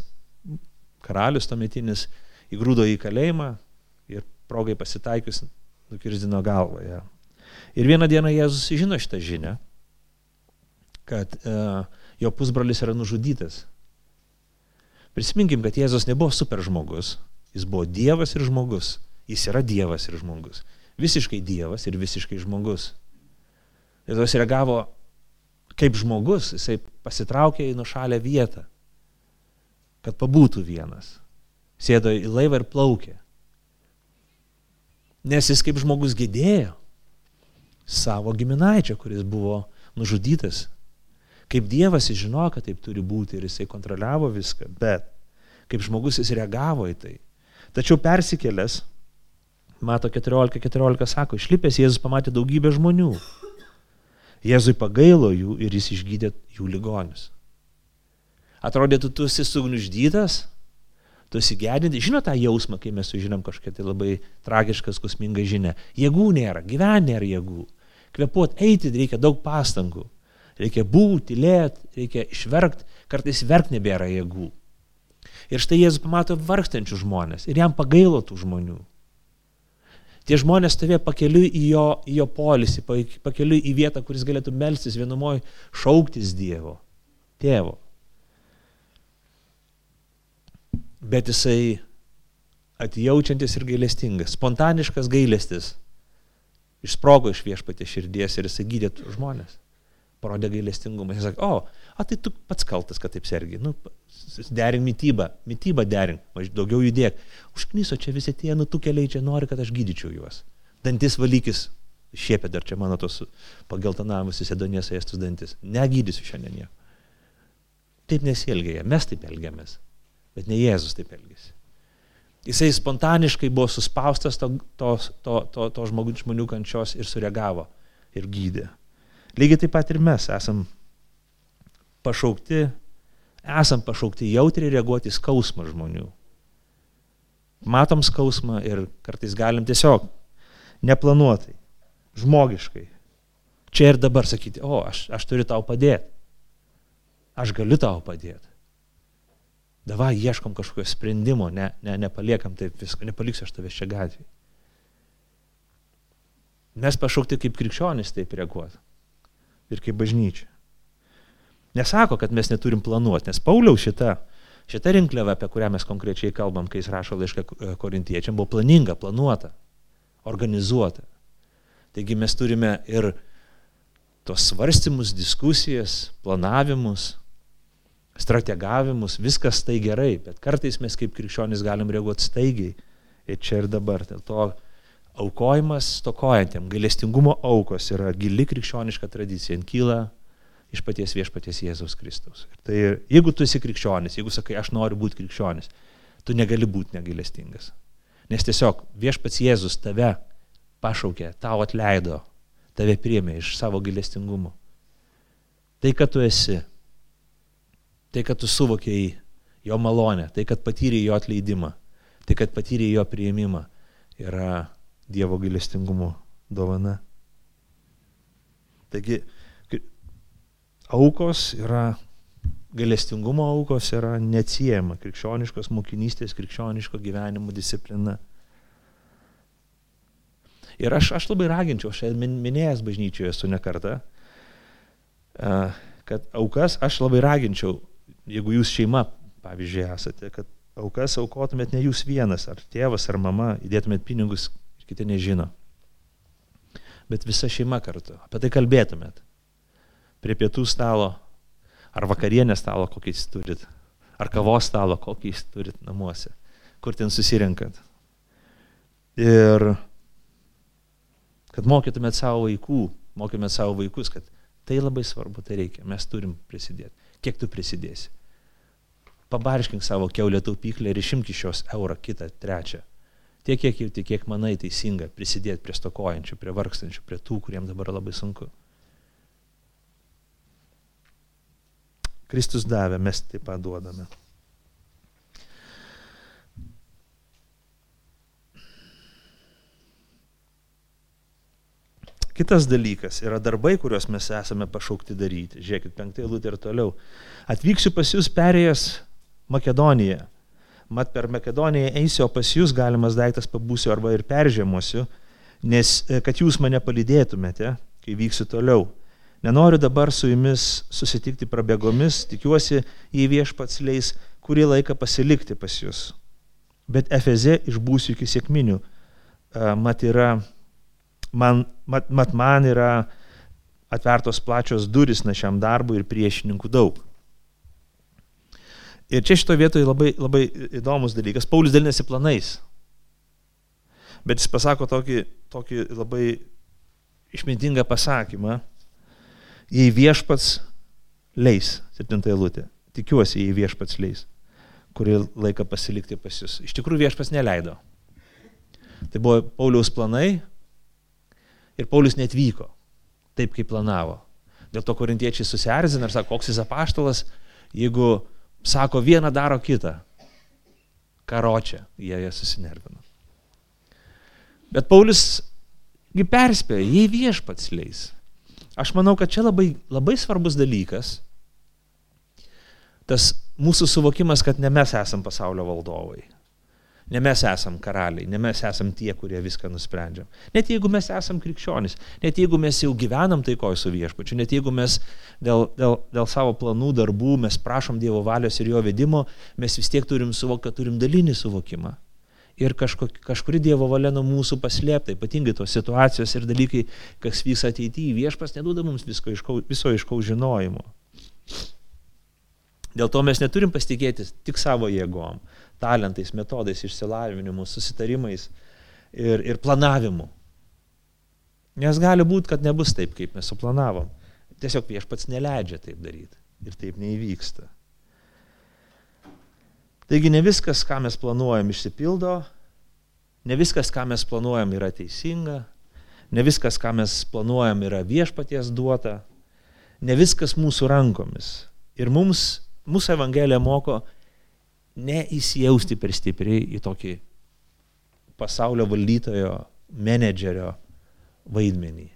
karalius tuometinis įgrūdo į kalėjimą ir progai pasitaikius nukirzdino galvą. Ja. Ir vieną dieną Jėzus žino šitą žinią, kad uh, jo pusbrolis yra nužudytas. Prisiminkim, kad Jėzus nebuvo super žmogus, jis buvo Dievas ir žmogus. Jis yra Dievas ir žmogus. Visiškai Dievas ir visiškai žmogus. Jėzus reagavo kaip žmogus, jisai pasitraukė į nušalę vietą, kad pabūtų vienas. Sėdo į laivą ir plaukė. Nes jis kaip žmogus gėdėjo savo giminaičio, kuris buvo nužudytas. Kaip Dievas jis žinojo, kad taip turi būti ir jisai kontroliavo viską, bet kaip žmogus jis reagavo į tai. Tačiau persikėlęs, mato 14.14 14 sako, išlipęs Jėzus pamatė daugybę žmonių. Jėzui pagailo jų ir jis išgydė jų ligonius. Atrodytų, tu esi sugniuždytas, tu esi gedinti. Žinot tą jausmą, kai mes sužinom kažkokią tai labai tragišką, skusmingą žinę. Jėgų nėra, gyventi nėra jėgų. Kvepuot, eiti reikia daug pastangų. Reikia būti, lėt, reikia išverkti, kartais verkti nebėra jėgų. Ir štai Jėzus pamato vargstančių žmonės ir jam pagailo tų žmonių. Tie žmonės stovėjo pakeliui į jo, į jo polisį, pakeliui į vietą, kuris galėtų melstis vienumoj, šauktis Dievo, tėvo. Bet jisai atjaučiantis ir gailestingas, spontaniškas gailestis, išsprogo iš viešpatė širdies ir jisai gydė žmonės. Parodė gailestingumą. Jis sakė, o, a tai tu pats kaltas, kad taip sergi. Nu, derink mytybą, mytybą derink, daugiau judėk. Užknyso čia visi tie nutukeliai, čia nori, kad aš gydyčiau juos. Dantis valykis, šiepė dar čia mano tos pageltanavusius įdonės ėstus dantis. Negydysiu šiandien nieko. Taip nesielgia, mes taip elgiamės, bet ne Jėzus taip elgėsi. Jisai spontaniškai buvo suspaustas to, to, to, to, to žmonių kančios ir sureagavo ir gydė. Lygiai taip pat ir mes esam pašaukti esam pašaukti jautriai reaguoti skausmą žmonių. Matom skausmą ir kartais galim tiesiog neplanuotai, žmogiškai, čia ir dabar sakyti, o, aš, aš turiu tau padėti. Aš galiu tau padėti. Davai ieškom kažkokio sprendimo, ne, ne, nepaliekam taip visko, nepaliksiu aš tavęs čia gatvėje. Mes pašaukti kaip krikščionys taip reaguoti. Ir kaip bažnyčia. Nesako, kad mes neturim planuoti, nes Pauliaus šita, šita rinkliava, apie kurią mes konkrečiai kalbam, kai jis rašo laišką korintiečiam, buvo planinga, planuota, organizuota. Taigi mes turime ir tos svarstymus, diskusijas, planavimus, strategavimus, viskas tai gerai, bet kartais mes kaip krikščionys galim reaguoti staigiai ir čia ir dabar. Dėl to aukojimas stokojantiem, gailestingumo aukos yra gili krikščioniška tradicija, kyla iš paties viešpaties Jėzaus Kristaus. Ir tai jeigu tu esi krikščionis, jeigu sakai, aš noriu būti krikščionis, tu negali būti negailestingas. Nes tiesiog viešpats Jėzus tave pašaukė, tau atleido, tave priemė iš savo gailestingumo. Tai, kad tu esi, tai, kad tu suvokiai jo malonę, tai, kad patyrė jo atleidimą, tai, kad patyrė jo prieimimą, yra Dievo gailestingumo dovana. Taigi, aukos yra, galestingumo aukos yra neatsiejama krikščioniškos mokinystės, krikščioniško gyvenimo disciplina. Ir aš, aš labai raginčiau, aš minėjęs bažnyčioje esu nekarta, kad aukas aš labai raginčiau, jeigu jūs šeima, pavyzdžiui, esate, kad aukas aukotumėt ne jūs vienas, ar tėvas, ar mama, įdėtumėt pinigus ir kiti nežino. Bet visa šeima kartu, apie tai kalbėtumėt prie pietų stalo, ar vakarienės stalo, kokį jūs turit, ar kavos stalo, kokį jūs turit namuose, kur ten susirinkat. Ir kad mokytumėt savo vaikų, mokymėt savo vaikus, kad tai labai svarbu, tai reikia, mes turim prisidėti. Kiek tu prisidėsi? Pabarškink savo keulę taupyklę ir išimk iš jos eurą, kitą, trečią. Tiek, kiek tiek, kiek manai teisinga prisidėti prie stokojančių, prie vargstančių, prie tų, kuriems dabar labai sunku. Kristus davė, mes taip pat duodame. Kitas dalykas yra darbai, kuriuos mes esame pašaukti daryti. Žiūrėkit, penktąjį lūtį ir toliau. Atvyksiu pas jūs perėjęs Makedoniją. Mat per Makedoniją eisiu, o pas jūs galimas daiktas pabūsiu arba ir peržiemosiu, nes kad jūs mane palydėtumėte, kai vyksiu toliau. Nenoriu dabar su jumis susitikti prabėgomis, tikiuosi, jei viešpats leis kurį laiką pasilikti pas jūs. Bet Efeze išbūsiu iki sėkminių. Mat, yra, man, mat, mat man yra atvertos plačios duris našiam darbui ir priešininkų daug. Ir čia šito vietoje labai, labai įdomus dalykas. Paulius dalinasi planais. Bet jis pasako tokį, tokį labai išmintingą pasakymą. Jei viešpats leis, septinta eilutė, tikiuosi, jei viešpats leis, kurį laiką pasilikti pas jūs. Iš tikrųjų viešpats neleido. Tai buvo Pauliaus planai ir Paulius netvyko taip, kaip planavo. Dėl to korintiečiai susierzina ir sako, koks jis apaštalas, jeigu sako vieną, daro kitą. Karočią, jie jie susinervino. Bet Paulius perspėjo, jei viešpats leis. Aš manau, kad čia labai, labai svarbus dalykas, tas mūsų suvokimas, kad ne mes esam pasaulio valdovai. Ne mes esam karaliai, ne mes esam tie, kurie viską nusprendžiam. Net jeigu mes esam krikščionys, net jeigu mes jau gyvenam taikoje su viešpačiu, net jeigu mes dėl, dėl, dėl savo planų, darbų, mes prašom Dievo valios ir jo vedimo, mes vis tiek turim suvokti, kad turim dalinį suvokimą. Ir kažko, kažkuri Dievo valia nuo mūsų paslėpta, ypatingai tos situacijos ir dalykai, kas vyks ateityje, viešpas neduoda mums visko iškau, viso iškau žinojimo. Dėl to mes neturim pasitikėti tik savo jėgom talentais, metodais, išsilavinimu, susitarimais ir, ir planavimu. Nes gali būti, kad nebus taip, kaip mes suplanavom. Tiesiog viešpats neleidžia taip daryti ir taip neįvyksta. Taigi ne viskas, ką mes planuojam, išsipildo, ne viskas, ką mes planuojam, yra teisinga, ne viskas, ką mes planuojam, yra viešpaties duota, ne viskas mūsų rankomis. Ir mums, mūsų Evangelija moko neįsijausti per stipriai į tokį pasaulio valdytojo, menedžerio vaidmenį.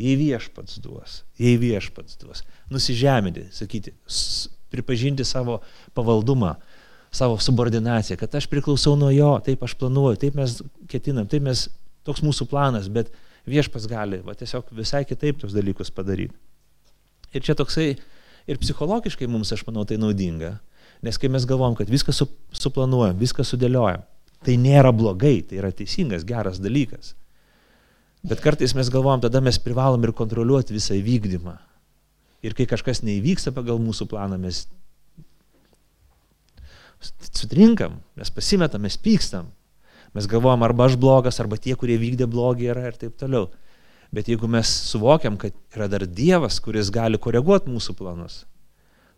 Jei viešpats duos, jei viešpats duos, nusižeminti, sakyti, pripažinti savo pavaldumą, savo subordinaciją, kad aš priklausau nuo jo, taip aš planuoju, taip mes ketinam, taip mes, toks mūsų planas, bet viešpas gali va, tiesiog visai kitaip tos dalykus padaryti. Ir čia toksai ir psichologiškai mums, aš manau, tai naudinga, Nes kai mes galvom, kad viską su, suplanuojam, viską sudėliojam, tai nėra blogai, tai yra teisingas, geras dalykas. Bet kartais mes galvom, tada mes privalom ir kontroliuoti visą įvykdymą. Ir kai kažkas neįvyksta pagal mūsų planą, mes sutrinkam, mes pasimetam, mes pykstam. Mes galvojam, arba aš blogas, arba tie, kurie vykdė blogį yra ir taip toliau. Bet jeigu mes suvokiam, kad yra dar Dievas, kuris gali koreguoti mūsų planus,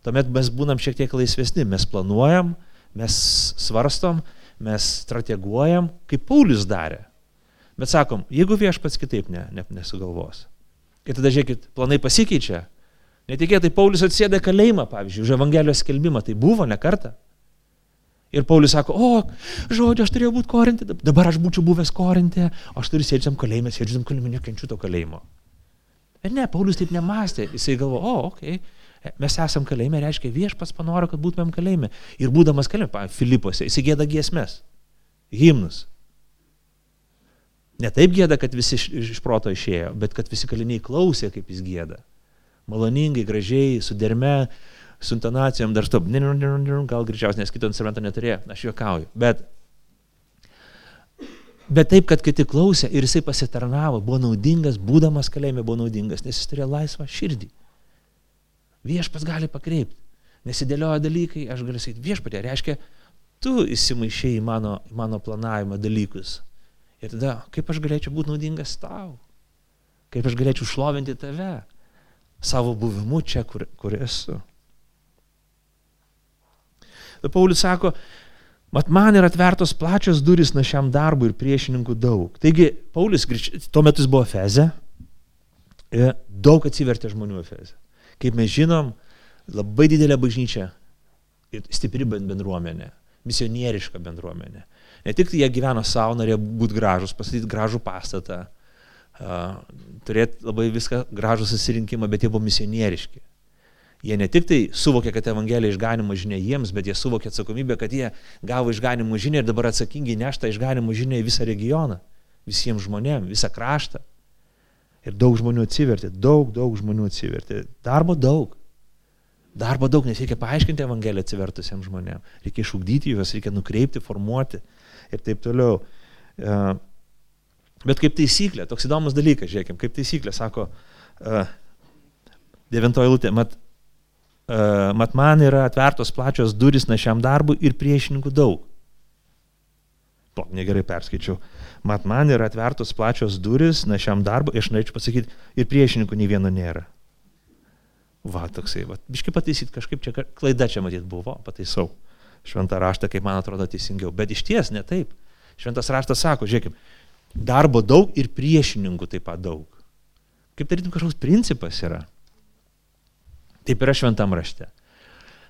tuomet mes būnam šiek tiek laisvesni, mes planuojam, mes svarstom, mes strateguojam, kaip Paulius darė. Bet sakom, jeigu viešpats kitaip ne, ne, nesugalvos. Ir tada žiūrėkit, planai pasikeičia. Netikėtai Paulius atsėdė kalėjimą, pavyzdžiui, už Evangelijos skelbimą. Tai buvo ne kartą. Ir Paulius sako, o, žodžiu, aš turėjau būti korintė, dabar aš būčiau buvęs korintė, aš turiu sėdžiam kalėjime, sėdžiam kalėjime, nekenčiu to kalėjimo. Ir ne, Paulius taip nemastė, jisai galvo, o, okei, okay, Mes esam kalėjime, reiškia viešpas panoro, kad būtumėm kalėjime. Ir būdamas kalėjime, Filipuose, jis gėda giesmės, himnus. Ne taip gėda, kad visi iš, iš proto išėjo, bet kad visi kaliniai klausė, kaip jis gėda. Maloningai, gražiai, su derme, su intonacijom, dar stop, gal greičiausiai, nes kito instrumento neturėjo, aš juokauju. Bet, bet taip, kad kiti klausė ir jisai pasitarnavo, buvo naudingas, būdamas kalėjime buvo naudingas, nes jis turėjo laisvą širdį. Viešpas gali pakreipti. Nesidėlioja dalykai, aš galiu sakyti, viešpatė, reiškia, tu įsimaišiai į mano, mano planavimą dalykus. Ir tada, kaip aš galėčiau būti naudingas tau? Kaip aš galėčiau šlovinti tave savo buvimu čia, kur, kur esu? Ir Paulius sako, mat man yra atvertos plačios duris na šiam darbui ir priešininkų daug. Taigi, Paulius, tuo metu jis buvo Feze, daug atsivertė žmonių Feze. Kaip mes žinom, labai didelė bažnyčia stipri bendruomenė, misionieriška bendruomenė. Ne tik jie gyveno savo, norėjo būti gražus, pastatyti gražų pastatą, turėti labai viską gražų susirinkimą, bet jie buvo misionieriški. Jie ne tik tai suvokė, kad Evangelija išganimo žinia jiems, bet jie suvokė atsakomybę, kad jie gavo išganimo žinią ir dabar atsakingi neštą išganimo žinią į visą regioną, visiems žmonėms, visą kraštą. Ir daug žmonių atsivertė, daug, daug žmonių atsivertė. Darbo daug. Darbo daug, nes reikia paaiškinti Evangeliją atsivertusiems žmonėms. Reikia išugdyti juos, reikia nukreipti, formuoti ir taip toliau. E, bet kaip taisyklė, toks įdomus dalykas, žiūrėkime, kaip taisyklė, sako, e, Devintoji lūtė. Mat, uh, mat man yra atvertos plačios duris našiam darbui ir priešininkų daug. To negerai perskaičiau. Mat man yra atvertos plačios duris našiam darbui, aš norėčiau pasakyti, ir priešininkų nei vieno nėra. Va, toksai, va, biškai pataisyt, kažkaip čia klaida čia matyt buvo, pataisau. Šventą raštą, kaip man atrodo teisingiau. Bet iš ties ne taip. Šventas raštas sako, žiūrėkime, darbo daug ir priešininkų taip pat daug. Kaip tarytum kažkoks principas yra. Taip yra šventam rašte.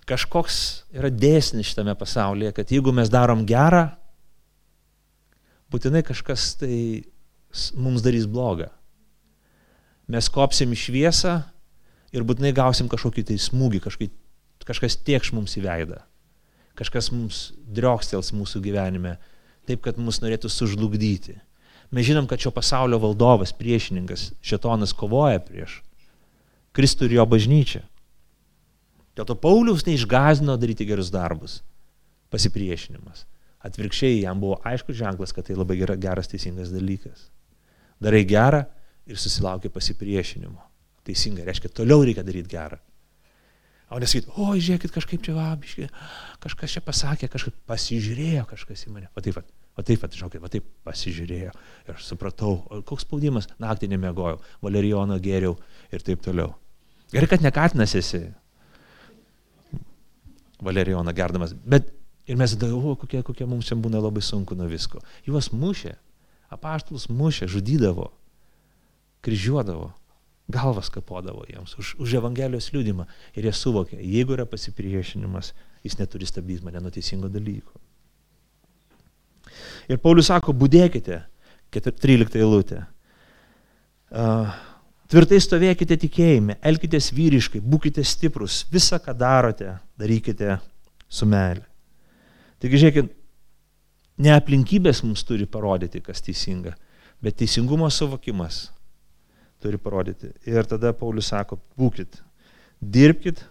Kažkoks yra dėsnis šitame pasaulyje, kad jeigu mes darom gerą, būtinai kažkas tai mums darys blogą. Mes kopsim į šviesą ir būtinai gausim kažkokį tai smūgį, kažkai, kažkas tiekš mums į veidą. Kažkas mums driokstels mūsų gyvenime, taip kad mus norėtų sužlugdyti. Mes žinom, kad šio pasaulio valdovas, priešininkas, šetonas kovoja prieš Kristų ir jo bažnyčią. Dėl to Pauliaus neišgazino daryti gerus darbus. Pasipriešinimas. Atvirkščiai jam buvo aiškus ženklas, kad tai labai gera, geras, teisingas dalykas. Darai gerą ir susilaukia pasipriešinimo. Teisingai, reiškia, toliau reikia daryti gerą. O nesakyti, o, žiūrėkit, kažkaip čia vabiškai, kažkas čia pasakė, kažkaip pasižiūrėjo kažkas į mane. O taip, o taip, žinokit, o taip pasižiūrėjo. Ir aš supratau, koks spaudimas, naktį nemegojau, valerijono geriau ir taip toliau. Gerai, kad nekatinas esi. Valerijoną gerdamas. Bet ir mes tada, o, kokie, kokie mums čia būna labai sunku nuo visko. Juos mušė, apaštalus mušė, žudydavo, kryžiuodavo galvas kapodavo jiems už, už Evangelijos liūdimą. Ir jie suvokė, jeigu yra pasipriešinimas, jis neturi stabdyti mane nuo teisingo dalyko. Ir Paulius sako, būdėkite, 13 eilutė. Uh, tvirtai stovėkite tikėjime, elkitės vyriškai, būkite stiprus, visą, ką darote, darykite su meilė. Taigi, žiūrėkit, ne aplinkybės mums turi parodyti, kas teisinga, bet teisingumo suvokimas turi parodyti. Ir tada Paulius sako, būkit, dirbkit,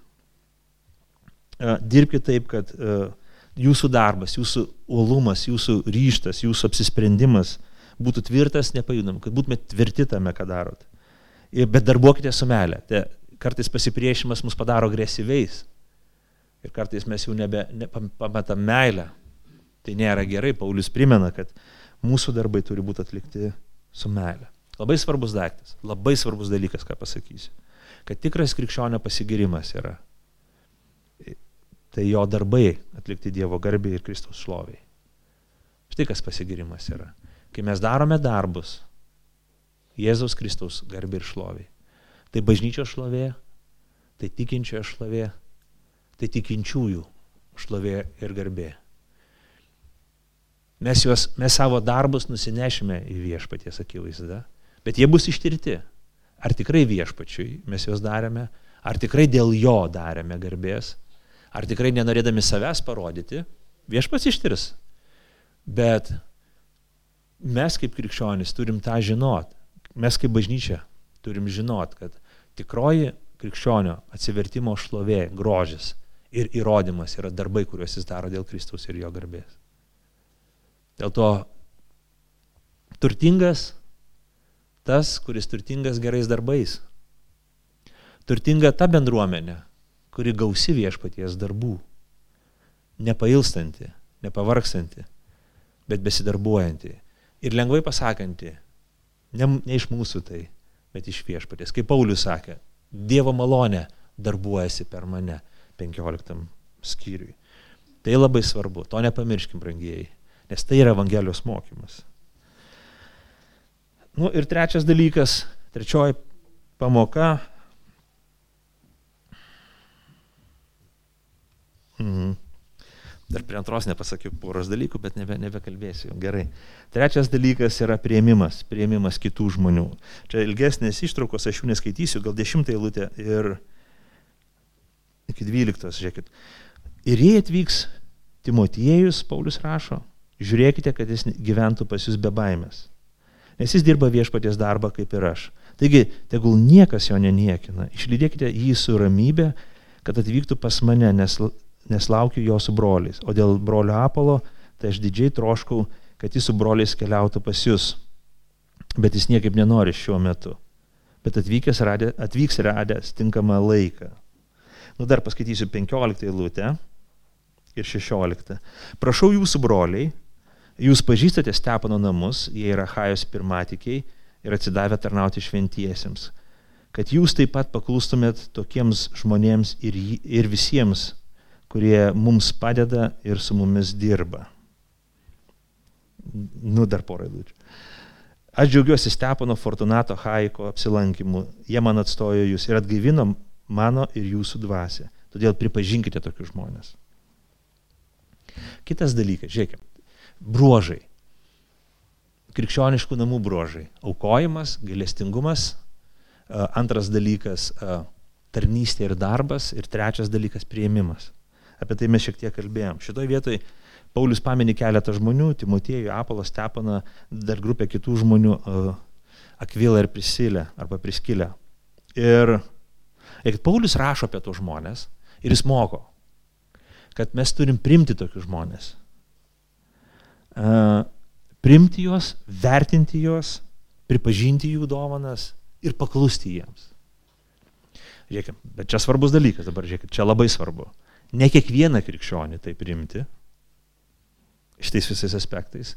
uh, dirbkit taip, kad uh, jūsų darbas, jūsų uolumas, jūsų ryštas, jūsų apsisprendimas būtų tvirtas, nepajudam, kad būtumėte tvirti tame, ką darot. Bet darbuokite su melė. Kartais pasipriešimas mus padaro agresyviais. Ir kartais mes jau nebe ne, pametam meilę. Tai nėra gerai. Paulius primena, kad mūsų darbai turi būti atlikti su meilė. Labai svarbus daiktas, labai svarbus dalykas, ką pasakysiu. Kad tikras krikščionio pasigirimas yra. Tai jo darbai atlikti Dievo garbiai ir Kristaus šloviai. Štai kas pasigirimas yra. Kai mes darome darbus Jėzaus Kristaus garbiai ir šloviai. Tai bažnyčio šlovė, tai tikinčiojo šlovė, tai tikinčiųjų šlovė ir garbė. Mes, juos, mes savo darbus nusinešime į viešpaties akivaizdą bet jie bus ištirti. Ar tikrai viešpačiui mes juos darėme, ar tikrai dėl jo darėme garbės, ar tikrai nenorėdami savęs parodyti, viešpats ištirs. Bet mes kaip krikščionys turim tą žinot, mes kaip bažnyčia turim žinot, kad tikroji krikščionio atsivertimo šlovė, grožis ir įrodymas yra darbai, kuriuos jis daro dėl Kristaus ir jo garbės. Dėl to turtingas tas, kuris turtingas gerais darbais. Turtinga ta bendruomenė, kuri gausi viešpaties darbų. Nepailstanti, nepavarkstanti, bet besidarbuojanti. Ir lengvai pasakanti, ne, ne iš mūsų tai, bet iš viešpaties. Kaip Paulius sakė, Dievo malonė darbuojasi per mane 15 skyriui. Tai labai svarbu, to nepamirškim, brangieji, nes tai yra Evangelijos mokymas. Nu, ir trečias dalykas, trečioji pamoka. Mhm. Dar prie antros nepasakiau poros dalykų, bet nebe, nebekalbėsiu. Gerai. Trečias dalykas yra prieimimas, prieimimas kitų žmonių. Čia ilgesnės ištraukos, aš jų neskaitysiu, gal dešimtą eilutę ir iki dvyliktos, žiūrėkit. Ir jei atvyks Timotiejus, Paulius rašo, žiūrėkite, kad jis gyventų pas jūs be baimės nes jis dirba viešpaties darbą kaip ir aš. Taigi, tegul niekas jo neniekina, išlydėkite jį su ramybė, kad atvyktų pas mane, nes, nes laukiu jo su broliais. O dėl brolio Apolo, tai aš didžiai troškau, kad jis su broliais keliautų pas jūs. Bet jis niekaip nenori šiuo metu. bet atvykęs radė, atvyks radęs tinkamą laiką. Nu dar paskaitysiu 15 eilutę ir 16. Prašau jūsų broliai, jūs pažįstate Stepano namus, jie yra Hajos pirmatikiai ir atsidavę tarnauti šventiesiems, kad jūs taip pat paklustumėt tokiems žmonėms ir, ir visiems, kurie mums padeda ir su mumis dirba. Nu, dar porą eilučių. Aš džiaugiuosi Stepono Fortunato Haiko apsilankimu. Jie man atstojo jūs ir atgaivino mano ir jūsų dvasę. Todėl pripažinkite tokius žmonės. Kitas dalykas, žiūrėkime, bruožai. Krikščioniškų namų bruožai. Aukojimas, gailestingumas. Antras dalykas - tarnystė ir darbas. Ir trečias dalykas - prieimimas. Apie tai mes šiek tiek kalbėjom. Šitoje vietoje Paulius pamini keletą žmonių - Timotiejų, Apolą, Stepaną, dar grupę kitų žmonių - Akvilą ir Prisilę arba Priskilę. Ir, ir Paulius rašo apie tos žmonės ir jis moko, kad mes turim primti tokius žmonės. Uh, primti juos, vertinti juos, pripažinti jų dovanas ir paklusti jiems. Žiūrėkime, bet čia svarbus dalykas dabar, žiūrėkime, čia labai svarbu. Ne kiekvieną krikščionį tai primti šitais visais aspektais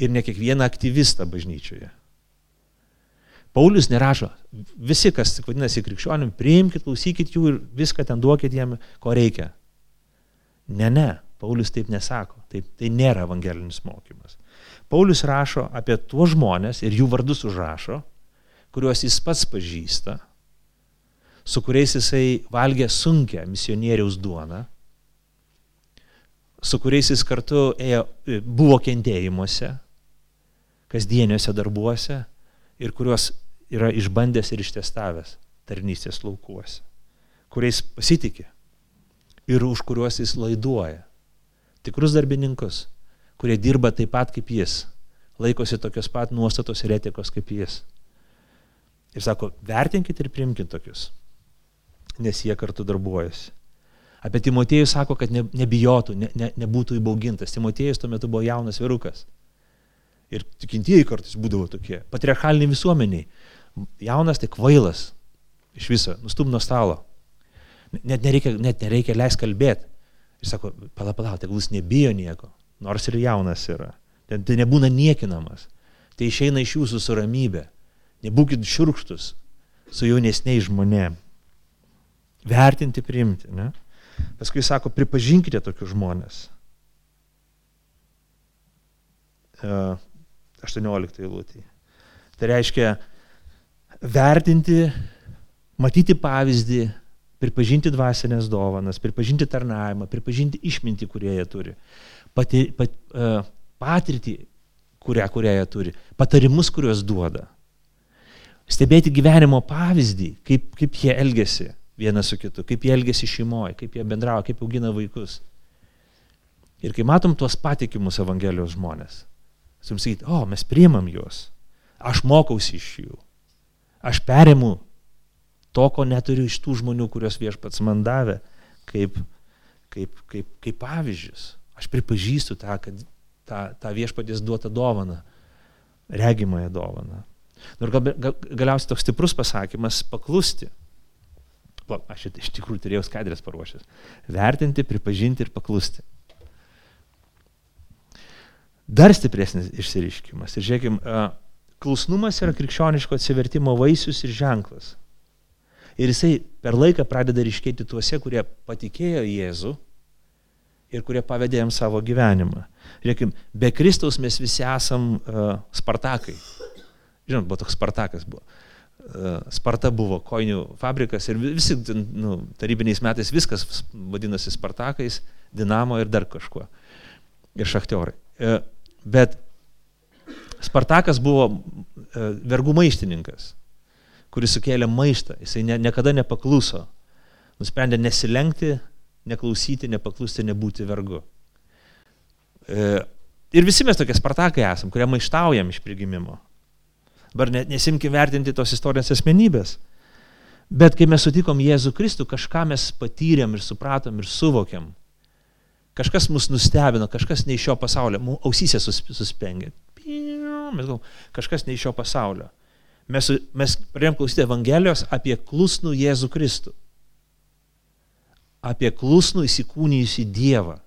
ir ne kiekvieną aktyvistą bažnyčioje. Paulius nerašo, visi, kas vadinasi krikščionim, priimkite, klausykit jų ir viską ten duokit jiem, ko reikia. Ne, ne, Paulius taip nesako, taip, tai nėra evangelinis mokymas. Paulius rašo apie tuos žmonės ir jų vardus užrašo, kuriuos jis pats pažįsta, su kuriais jisai valgė sunkę misionieriaus duoną, su kuriais jis kartu ėjo, buvo kentėjimuose, kasdieniuose darbuose ir kuriuos yra išbandęs ir ištestavęs tarnystės laukuose, kuriais pasitikė ir už kuriuos jis laiduoja. Tikrus darbininkus, kurie dirba taip pat kaip jis, laikosi tokios pat nuostatos ir etikos kaip jis. Ir sako, vertinkit ir priimkit tokius nes jie kartu darbuojasi. Apie Timotiejų sako, kad ne, nebijotų, ne, ne, nebūtų įbaugintas. Timotiejus tuo metu buvo jaunas vyrukas. Ir tikintieji kartais būdavo tokie. Patriarchaliniai visuomeniai. Jaunas tai kvailas. Iš viso, nustum nuo stalo. Net nereikia, net nereikia leis kalbėti. Ir sako, pala, pala, tegul jis nebijo nieko. Nors ir jaunas yra. Tai, tai nebūna niekinamas. Tai išeina iš jūsų su ramybė. Nebūkit širkštus su jaunesniais žmonėmis vertinti, priimti. Ne? Paskui sako, pripažinkite tokius žmonės. 18 eilutė. Tai reiškia vertinti, matyti pavyzdį, pripažinti dvasinės dovanas, pripažinti tarnavimą, pripažinti išmintį, kurie jie turi, pati, pat, uh, patirtį, kurią, kurią jie turi, patarimus, kuriuos duoda. Stebėti gyvenimo pavyzdį, kaip, kaip jie elgesi, vienas su kitu, kaip jie elgesi šeimoje, kaip jie bendrauja, kaip augina vaikus. Ir kai matom tuos patikimus Evangelijos žmonės, jums sakyti, o, mes priimam juos, aš mokausi iš jų, aš perimu to, ko neturiu iš tų žmonių, kuriuos viešpats man davė, kaip, kaip, kaip, kaip pavyzdžius. Aš pripažįstu tą, kad tą, tą viešpatės duotą dovaną, regimąją dovaną. Ir gal, gal, galiausiai toks stiprus pasakymas - paklusti. Va, aš iš tikrųjų turėjau skaidrės paruošęs. Vertinti, pripažinti ir paklusti. Dar stipresnis išsiriškimas. Ir žiūrėkim, klusnumas yra krikščioniško atsivertimo vaisius ir ženklas. Ir jisai per laiką pradeda ryškėti tuose, kurie patikėjo Jėzų ir kurie pavedė jam savo gyvenimą. Žiūrėkim, be Kristaus mes visi esam uh, Spartakai. Žinot, buvo toks Spartakas buvo. Sparta buvo koinių fabrikas ir visi nu, tarybiniais metais viskas vadinosi Spartakais, Dinamo ir dar kažkuo. Ir šachtiorai. E, bet Spartakas buvo e, vergų maištininkas, kuris sukėlė maištą. Jisai ne, niekada nepakluso. Nusprendė nesilenkti, neklausyti, nepaklusti, nebūti vergu. E, ir visi mes tokie Spartakai esam, kurie maištaujam iš prigimimo. Dabar nesimkim vertinti tos istorijos asmenybės. Bet kai mes sutikom Jėzų Kristų, kažką mes patyrėm ir supratom ir suvokėm. Kažkas mus nustebino, kažkas ne iš šio pasaulio, mūsų ausysė sus, suspengė. Mes galvom, kažkas ne iš šio pasaulio. Mes, mes pradėjom klausyti Evangelijos apie klusnų Jėzų Kristų. Apie klusnų įsikūnijusi Dievą,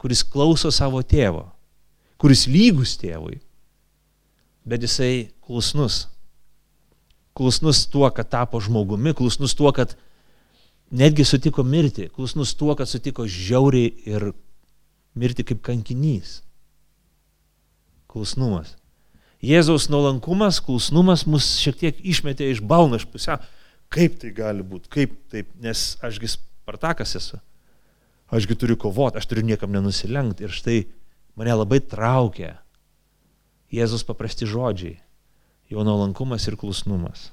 kuris klauso savo tėvo, kuris lygus tėvui, bet jisai klusnus. Klusnus tuo, kad tapo žmogumi, klusnus tuo, kad netgi sutiko mirti, klusnus tuo, kad sutiko žiauriai ir mirti kaip kankinys. Klusnumas. Jėzaus nuolankumas, klusnumas mus šiek tiek išmetė iš balno iš pusę. Kaip tai gali būti, kaip taip, nes ašgi Spartakas esu. Ašgi turiu kovoti, aš turiu niekam nenusilenkti. Ir štai mane labai traukia Jėzus paprasti žodžiai, jo nuolankumas ir klusnumas.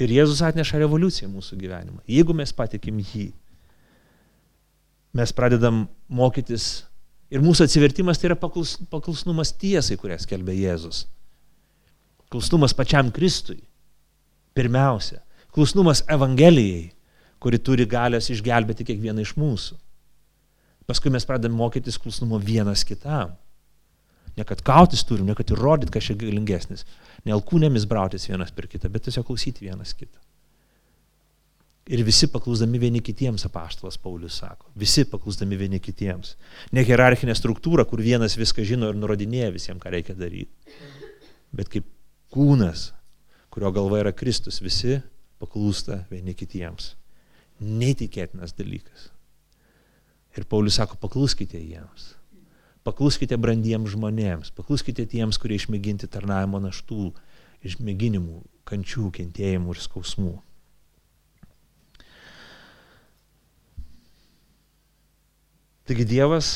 Ir Jėzus atneša revoliuciją mūsų gyvenimą. Jeigu mes patikim jį, mes pradedam mokytis Ir mūsų atsivertimas tai yra paklus, paklusnumas tiesai, kurią skelbė Jėzus. Klusnumas pačiam Kristui. Pirmiausia. Klusnumas Evangelijai, kuri turi galios išgelbėti kiekvieną iš mūsų. Paskui mes pradedame mokytis klusnumo vienas kitam. Ne kad kautis turim, ne kad įrodyti, kas čia galingesnis. Ne alkūnėmis brautis vienas per kitą, bet tiesiog klausyti vienas kitą. Ir visi paklusdami vieni kitiems, apaštalas Paulius sako. Visi paklusdami vieni kitiems. Ne hierarchinė struktūra, kur vienas viską žino ir nurodinėja visiems, ką reikia daryti. Bet kaip kūnas, kurio galva yra Kristus, visi paklūsta vieni kitiems. Neįtikėtinas dalykas. Ir Paulius sako, pakluskite jiems. Pakluskite brandiems žmonėms, pakluskite tiems, kurie išmėginti tarnavimo naštų, išmėginimų, kančių, kentėjimų ir skausmų. Taigi Dievas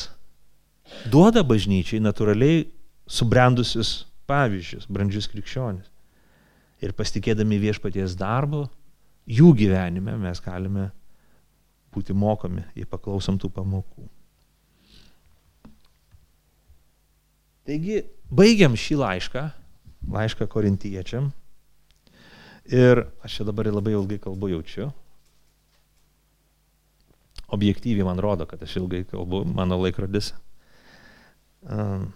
duoda bažnyčiai natūraliai subrendusius pavyzdžius, brandžius krikščionis. Ir pasitikėdami viešpaties darbu, jų gyvenime mes galime būti mokomi, jei paklausom tų pamokų. Taigi, baigiam šį laišką, laišką korintiečiam. Ir aš čia dabar labai ilgai kalbu jaučiu, objektyviai man rodo, kad aš ilgai kalbu, mano laikrodis. Um,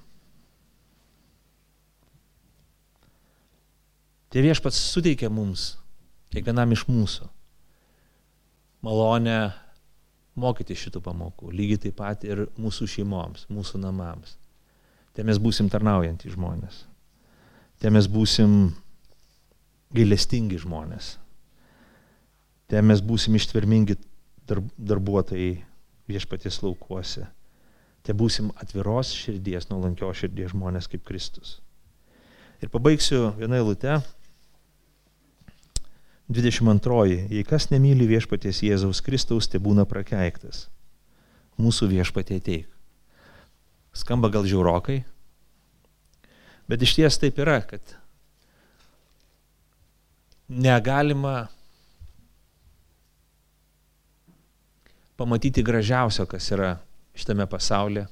Tie viešpats suteikia mums, kiekvienam iš mūsų, malonę mokyti šitų pamokų, lygiai taip pat ir mūsų šeimoms, mūsų namams. Te mes būsim tarnaujantys žmonės. Te mes būsim gailestingi žmonės. Te mes būsim ištvermingi darbuotojai viešpaties laukuose. Te būsim atviros širdies, nuolankios širdies žmonės kaip Kristus. Ir pabaigsiu vieną eilutę. 22. Jei kas nemyli viešpaties Jėzaus Kristaus, te būna prakeiktas. Mūsų viešpatie teik. Skamba gal žiaurokai, bet iš ties taip yra, kad negalima pamatyti gražiausio, kas yra šitame pasaulyje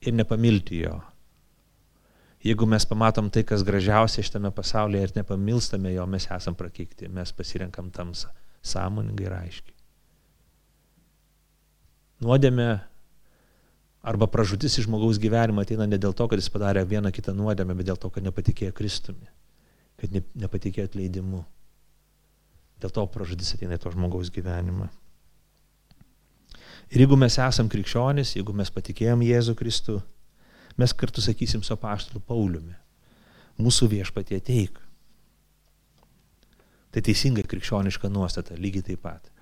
ir nepamilti jo. Jeigu mes pamatom tai, kas gražiausia šitame pasaulyje ir nepamilstame jo, mes esam prakeikti, mes pasirenkam tamsą sąmoningai ir aiškiai. Nuodėmė arba pražutis iš žmogaus gyvenimo ateina ne dėl to, kad jis padarė vieną kitą nuodėmę, bet dėl to, kad nepatikėjo Kristumi, kad ne, nepatikėjo atleidimu. Dėl to pražutis ateina į to žmogaus gyvenimą. Ir jeigu mes esam krikščionys, jeigu mes patikėjom Jėzų Kristų, mes kartu sakysim su apaštalu Pauliumi. Mūsų viešpatie teik. Tai teisinga krikščioniška nuostata, lygiai taip pat.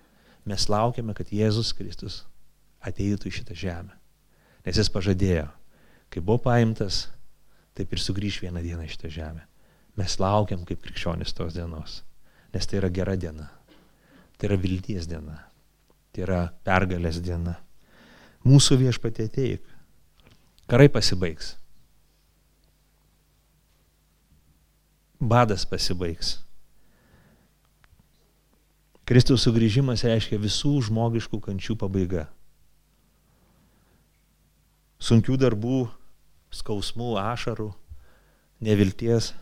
Mes laukiame, kad Jėzus Kristus ateitų į šitą žemę. Nes jis pažadėjo, kai buvo paimtas, taip ir sugrįž vieną dieną į šitą žemę. Mes laukiam kaip krikščionis tos dienos. Nes tai yra gera diena. Tai yra vilties diena. Tai yra pergalės diena. Mūsų viešpatė ateik. Karai pasibaigs. Badas pasibaigs. Kristaus sugrįžimas reiškia visų žmogiškų kančių pabaiga. Sunkių darbų, skausmų, ašarų, nevilties.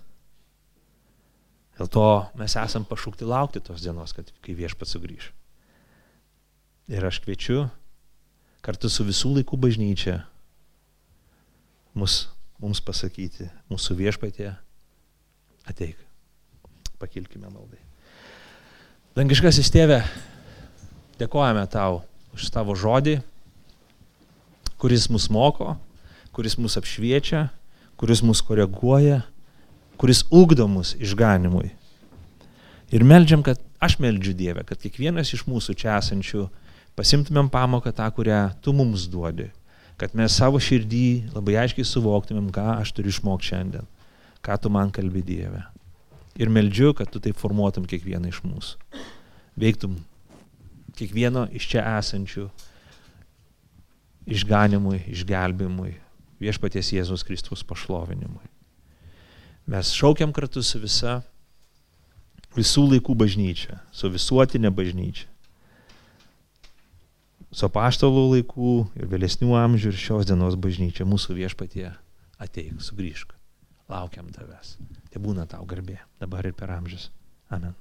Dėl to mes esam pašaukti laukti tos dienos, kad kai viešpats sugrįž. Ir aš kviečiu kartu su visų laikų bažnyčia mus, mums pasakyti, mūsų viešpatė ateik. Pakilkime maldai. Dangiškasis tėve, dėkojame tau už tavo žodį, kuris mus moko, kuris mus apšviečia, kuris mus koreguoja, kuris ugdo mus išganimui. Ir meldžiam, kad aš meldžiu Dievę, kad kiekvienas iš mūsų čia esančių pasimtumėm pamoką tą, kurią tu mums duodi, kad mes savo širdį labai aiškiai suvoktumėm, ką aš turiu išmokti šiandien, ką tu man kalbi Dieve. Ir meldžiu, kad tu taip formuotum kiekvieną iš mūsų. Veiktum kiekvieno iš čia esančių išganimui, išgelbimui, viešpaties Jėzus Kristus pašlovinimui. Mes šaukiam kartu su visa visų laikų bažnyčia, su visuotinė bažnyčia. Su paštalų laikų ir vėlesnių amžių ir šios dienos bažnyčia mūsų viešpatie ateik, sugrįžk. Laukiam tavęs. Tai būna tau garbė dabar ir per amžius. Amen.